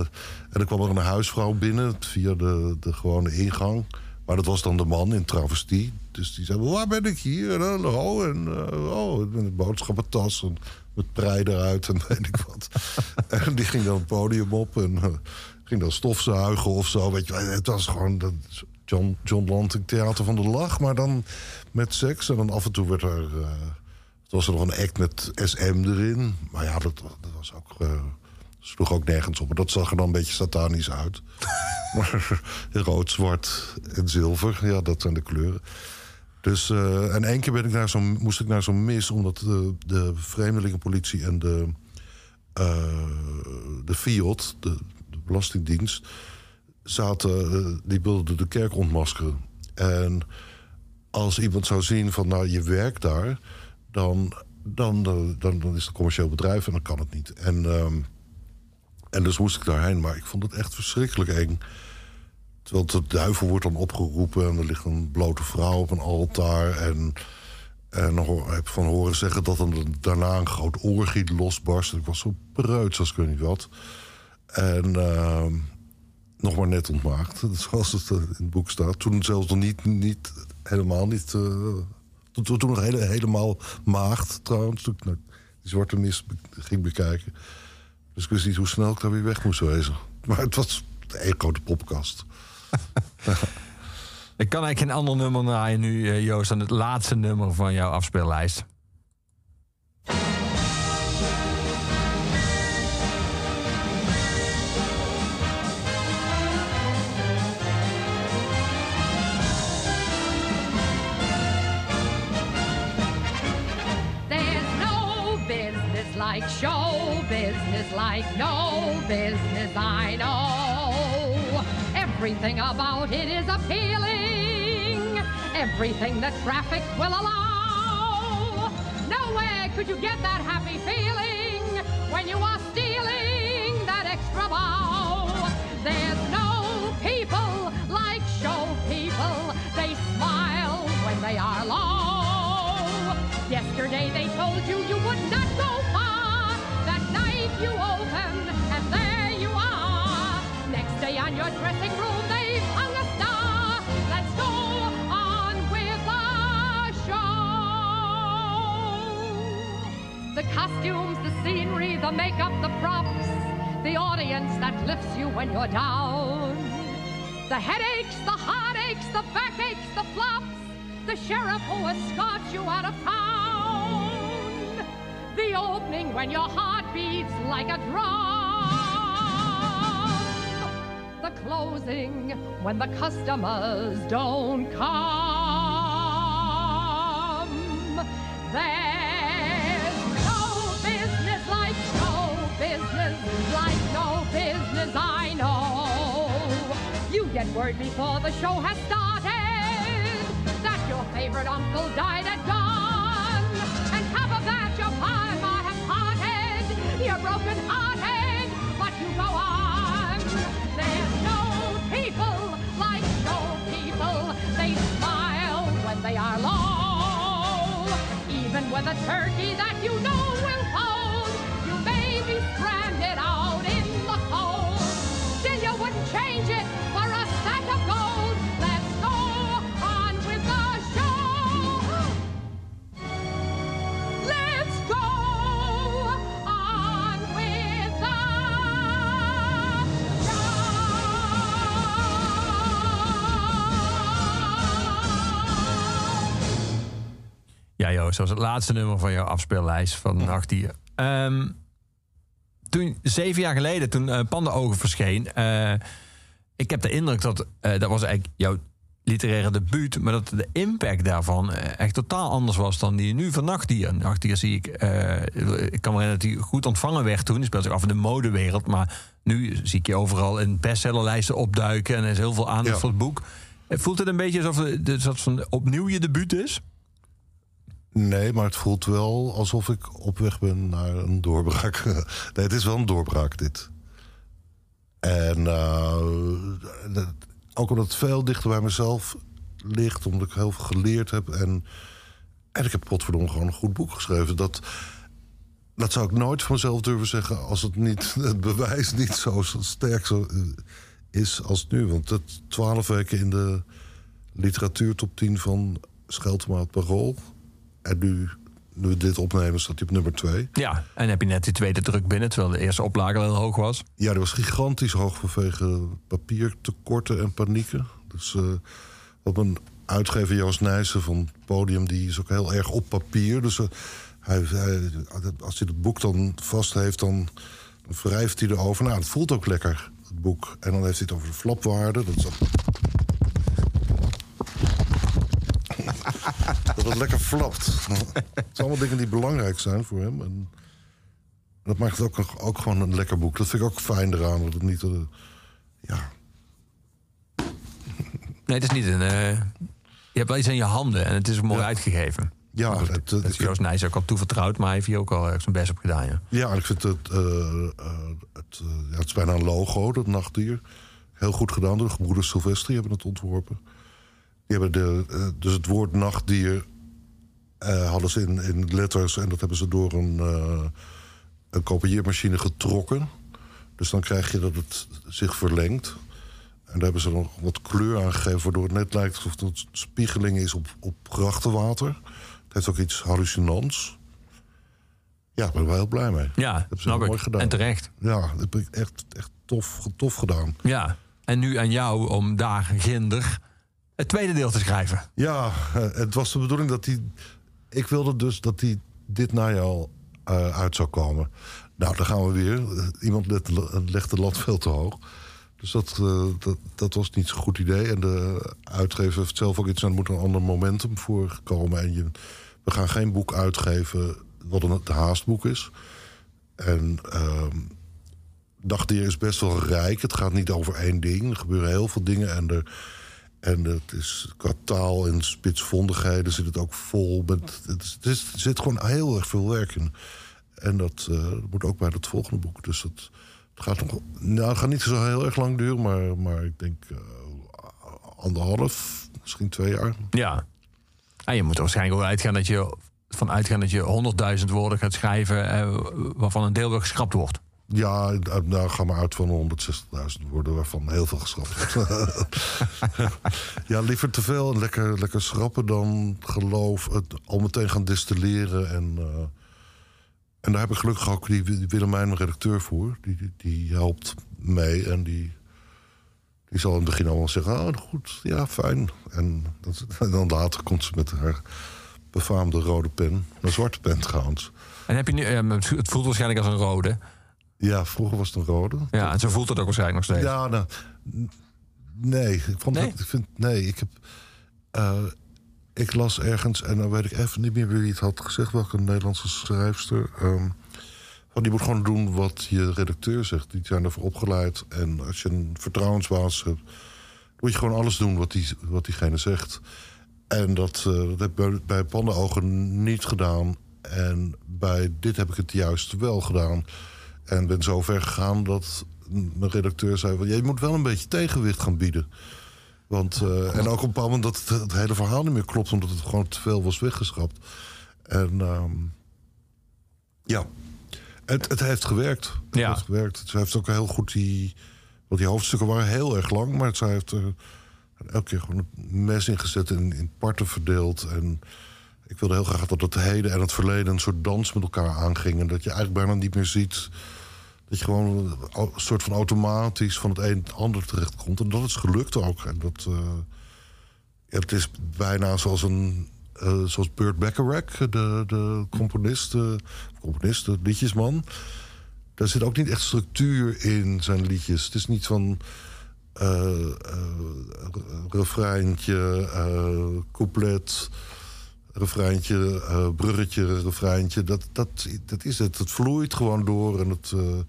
en dan kwam er een huisvrouw binnen via de, de gewone ingang. Maar dat was dan de man in travestie. Dus die zei, waar ben ik hier? En, hallo, en uh, oh, met een boodschappentas en met prei eruit en weet ik wat. en die ging dan het podium op en uh, ging dan stofzuigen of zo. Weet je, het was gewoon dat John, John Lanting Theater van de Lach, maar dan met seks. En dan af en toe werd er... Uh, was er nog een act met SM erin. Maar ja, dat, dat was ook... Sloeg ook nergens op. Maar dat zag er dan een beetje satanisch uit. maar rood, zwart en zilver, ja, dat zijn de kleuren. Dus, uh, en één keer ben ik naar zo, moest ik naar zo'n mis... omdat de, de vreemdelingenpolitie en de, uh, de FIOD, de, de Belastingdienst... zaten, uh, die wilden de kerk ontmaskeren. En als iemand zou zien van, nou, je werkt daar... dan, dan, dan, dan is het een commercieel bedrijf en dan kan het niet. En... En dus moest ik daarheen, maar ik vond het echt verschrikkelijk eng. Terwijl de duivel wordt dan opgeroepen en er ligt een blote vrouw op een altaar. En, en heb van horen zeggen dat dan daarna een groot orgie losbarst. Ik was zo preuts als ik weet niet wat. En uh, nog maar net ontmaakt, zoals het in het boek staat. Toen zelfs nog niet, niet helemaal niet... Uh, toen, nog hele, helemaal maagd trouwens, toen ik die zwarte mis ging bekijken... Dus ik wist niet hoe snel ik daar weer weg moest wezen. Maar het was een grote popkast. ik kan eigenlijk geen ander nummer draaien nu, uh, Joost... dan het laatste nummer van jouw afspeellijst. Business I know. Everything about it is appealing, everything that traffic will allow. Nowhere could you get that happy feeling when you are stealing that extra bow. There's no people like show people, they smile when they are low. Yesterday they told you you would not go you open and there you are. Next day on your dressing room they've hung a star. Let's go on with the show. The costumes, the scenery, the makeup, the props, the audience that lifts you when you're down. The headaches, the heartaches, the backaches, the flops, the sheriff who escorts you out of town. The opening when your heart beats like a drum. The closing when the customers don't come. There's no business like show business, like no business I know. You get word before the show has started that your favorite uncle died at dawn. You're broken hearted, but you go on. There's no people like show people. They smile when they are low. Even with a turkey that you know will Ja, Joost, dat was het laatste nummer van jouw afspeellijst van Nachtdier. Ehm toen, zeven jaar geleden, toen eh Pandenogen verscheen... eh, ik heb de indruk dat, eh, dat was eigenlijk jouw literaire debuut... maar dat de impact daarvan echt totaal anders was dan die nu van Nachtdier. Nachtdier zie ik... ik kan me herinneren dat hij goed ontvangen werd toen. Die speelt zich af in de modewereld. Maar nu zie ik je overal in bestsellerlijsten opduiken... en er is heel veel aandacht Ja. voor het boek. Voelt het een beetje alsof het opnieuw je debuut is? Nee, maar het voelt wel alsof ik op weg ben naar een doorbraak. nee, het is wel een doorbraak, dit. En eh, ook omdat het veel dichter bij mezelf ligt, omdat ik heel veel geleerd heb. En, en ik heb potverdomme gewoon een goed boek geschreven. Dat, dat zou ik nooit van mezelf durven zeggen als het, niet, het bewijs niet zo sterk eh, is als nu. Want dat twaalf weken in de literatuurtop 10 van Scheltema het Parool. En nu, nu we dit opnemen, staat hij op nummer 2. Ja, en heb je net die tweede druk binnen... terwijl de eerste oplage heel hoog was. Ja, die was gigantisch hoog vanwege papiertekorten en panieken. Dus eh wat mijn uitgever Joost Nijssen van Podium... die is ook heel erg op papier. Dus eh, hij, hij- als hij het boek dan vast heeft, dan, dan wrijft hij erover. Nou, het voelt ook lekker, het boek. En dan heeft hij het over de flapwaarde. Dat is ook- dat het lekker flapt. Het zijn allemaal dingen die belangrijk zijn voor hem. En dat maakt het ook, ook gewoon een lekker boek. Dat vind ik ook fijn eraan. Dat het niet... eh, ja, Nee, het is niet een... eh, je hebt wel iets in je handen en het is mooi Ja. uitgegeven. ja, goed, het, het- dat is Joost Nijs ook al toevertrouwd, maar hij heeft hier ook al zijn best op gedaan. Ja. ik vind het... eh, eh, het, eh, ja, het is bijna een logo, dat nachtdier. Heel goed gedaan door de gebroeders Silvestri hebben het ontworpen. Die hebben de, eh, dus het woord nachtdier eh, hadden ze in, in letters... en dat hebben ze door een, eh, een kopieermachine getrokken. Dus dan krijg je dat het zich verlengt. En daar hebben ze nog wat kleur aan gegeven... waardoor het net lijkt alsof het spiegeling is op, op grachtenwater. Het heeft ook iets hallucinants. Ja, ik ben er wel heel blij mee. Ja, hebben ze heel ik. mooi gedaan. En terecht. Ja, dat heb ik echt, echt tof, tof gedaan. Ja. En nu aan jou om daar, ginder, het tweede deel te schrijven. Ja, eh, het was de bedoeling dat hij... Ik wilde dus dat hij dit najaar al eh, uit zou komen. Nou, daar gaan we weer. Eh, Iemand legt de lat veel te hoog. Dus dat, dat, dat was niet zo'n goed idee. En de uitgever heeft zelf ook iets aan... er moet een ander momentum voor komen. En je, we gaan geen boek uitgeven wat een haastboek is. En ehm Dagdier is best wel rijk. Het gaat niet over één ding. Er gebeuren heel veel dingen. En, er, en het is qua taal en spitsvondigheden zit het ook vol. Met, het, is- er zit gewoon heel erg veel werk in. En dat eh, moet ook bij het volgende boek. Dus dat, gaat nog, nou, gaat niet zo heel erg lang duren. Maar, maar ik denk eh, anderhalf, misschien twee jaar. Ja. En je moet waarschijnlijk ook uitgaan dat je van uitgaan dat je 100.000 woorden gaat schrijven, eh, waarvan een deel weer geschrapt wordt. Ja, nou ga maar uit van 160.000 woorden, waarvan heel veel geschrapt ja, liever te veel en lekker, lekker schrappen dan geloof het al meteen gaan distilleren. En, eh, en daar heb ik gelukkig ook die, Willemijn, mijn redacteur, voor. Die, die, die helpt mee en die, die zal in het begin allemaal zeggen... oh, goed, ja, fijn. En, en dan later komt ze met haar befaamde rode pen. Een zwarte pen trouwens. En heb je nu, eh, het voelt waarschijnlijk als een rode. Ja, vroeger was het een rode. Ja, en zo voelt het ook waarschijnlijk nog steeds. Ja, nou, nee, ik vond Nee? Ik vind, nee, ik heb, eh, ik las ergens en dan weet ik even niet meer wie het had gezegd, welke Nederlandse schrijfster. ehm, van die moet gewoon doen wat je redacteur zegt. Die zijn ervoor opgeleid en als je een vertrouwensbaas hebt, moet je gewoon alles doen wat, die, wat diegene zegt. En dat, eh, dat heb ik bij, bij Pannenogen niet gedaan. En bij dit heb ik het juist wel gedaan. En ben zo ver gegaan dat mijn redacteur zei... Van, je moet wel een beetje tegenwicht gaan bieden. Want, eh, en ook op een bepaald moment dat het, het hele verhaal niet meer klopt... omdat het gewoon te veel was weggeschrapt. En ehm, ja, het, het heeft gewerkt. Het Ja. heeft gewerkt. Ze heeft ook heel goed die... Want die hoofdstukken waren heel erg lang... maar zij heeft er elke keer gewoon een mes ingezet en in parten verdeeld. En ik wilde heel graag dat het heden en het verleden... een soort dans met elkaar aangingen. Dat je eigenlijk bijna niet meer ziet... dat je gewoon een soort van automatisch van het een het ander terechtkomt. En dat is gelukt ook. En dat, eh, het is bijna zoals een... eh, zoals Burt Bacharach, de, de componist, eh, componist, de liedjesman. Daar zit ook niet echt structuur in zijn liedjes. Het is niet van eh refreintje, couplet, refreintje, eh, bruggetje, refreintje. Dat, dat, dat is het. Het vloeit gewoon door en het eh,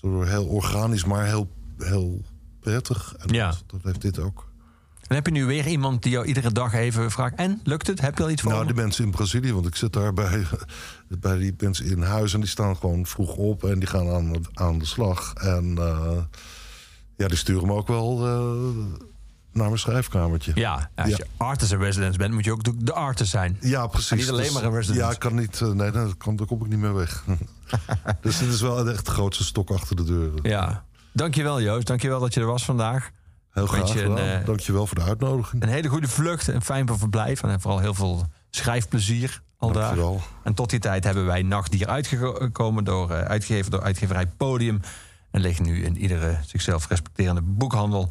door heel organisch, maar heel, heel prettig. En Ja. dat, dat heeft dit ook. En heb je nu weer iemand die jou iedere dag even vraagt... en, lukt het? Heb je al iets voor Nou, die mensen in Brazilië, want ik zit daar bij, bij die mensen in huis... en die staan gewoon vroeg op en die gaan aan, aan de slag. En eh, ja, die sturen me ook wel naar mijn schrijfkamertje. Ja, als Ja. je artist in residence bent, moet je ook de- de artist zijn. Ja, precies. En niet alleen Dus- maar een resident. Ja, ik kan niet. eh, nee, dat kan, daar kom ik niet meer weg. dus dit is wel echt de grootste stok achter de deur. Ja. Dankjewel Joost, dankjewel dat je er was vandaag. Heel graag je een, eh, Dankjewel voor de uitnodiging. Een hele goede vlucht, een fijn verblijf en vooral heel veel schrijfplezier al daar. Dankjewel. En tot die tijd hebben wij Nachtdier uitgekomen door, eh, uitgegeven door uitgeverij Podium. En ligt nu in iedere zichzelf respecterende boekhandel.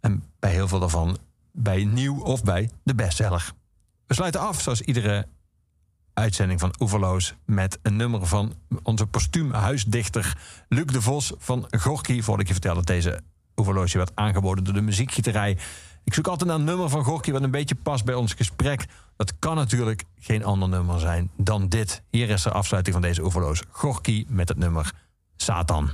En heel veel daarvan bij nieuw of bij de bestseller. We sluiten af, zoals iedere uitzending van Oeverloos... met een nummer van onze postuum huisdichter Luc de Vos van Gorky. Voordat ik je vertel dat deze Oeverloosje werd aangeboden door de muziekgieterij. Ik zoek altijd naar een nummer van Gorky wat een beetje past bij ons gesprek. Dat kan natuurlijk geen ander nummer zijn dan dit. Hier is de afsluiting van deze Oeverloos. Gorky met het nummer Satan.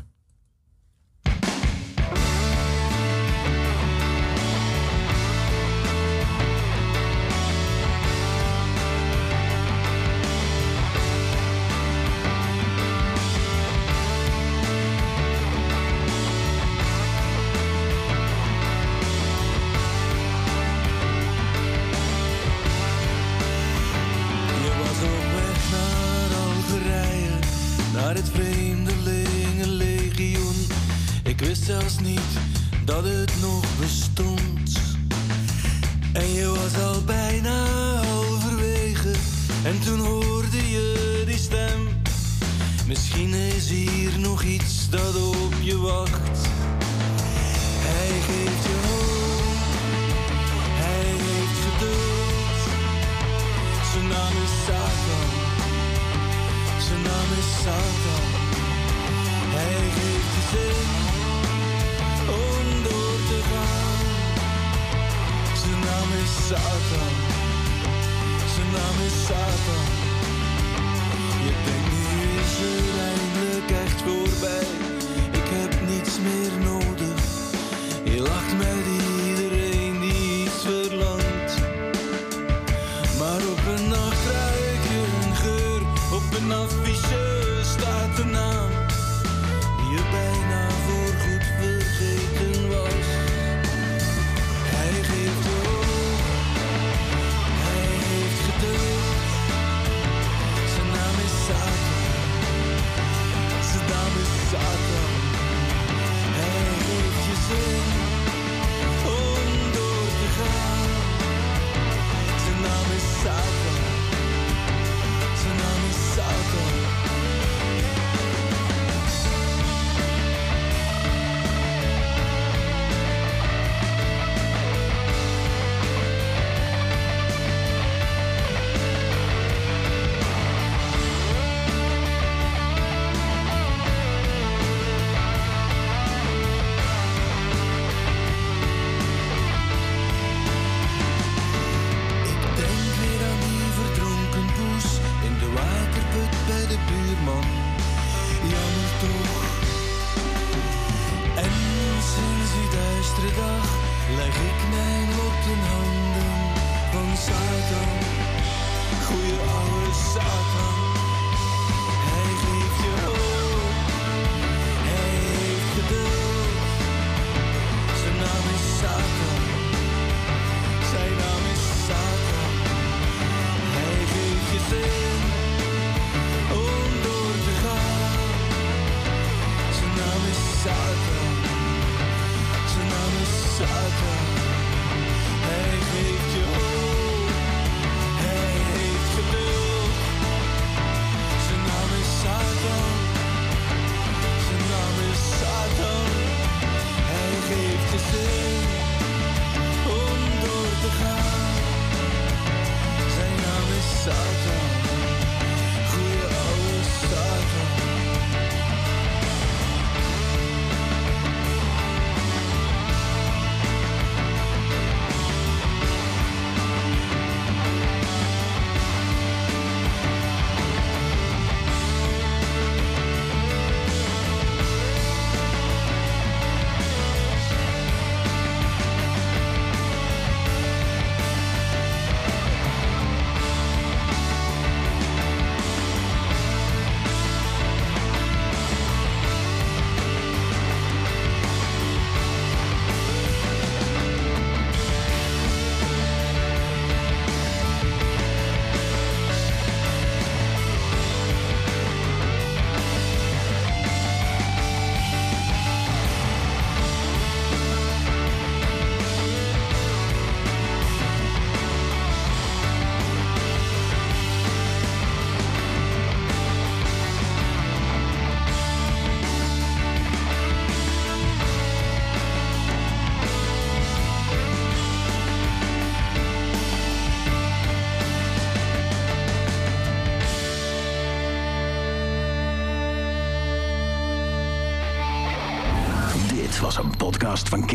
van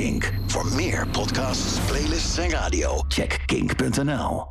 Voor meer podcasts, playlists en radio, check kink.nl.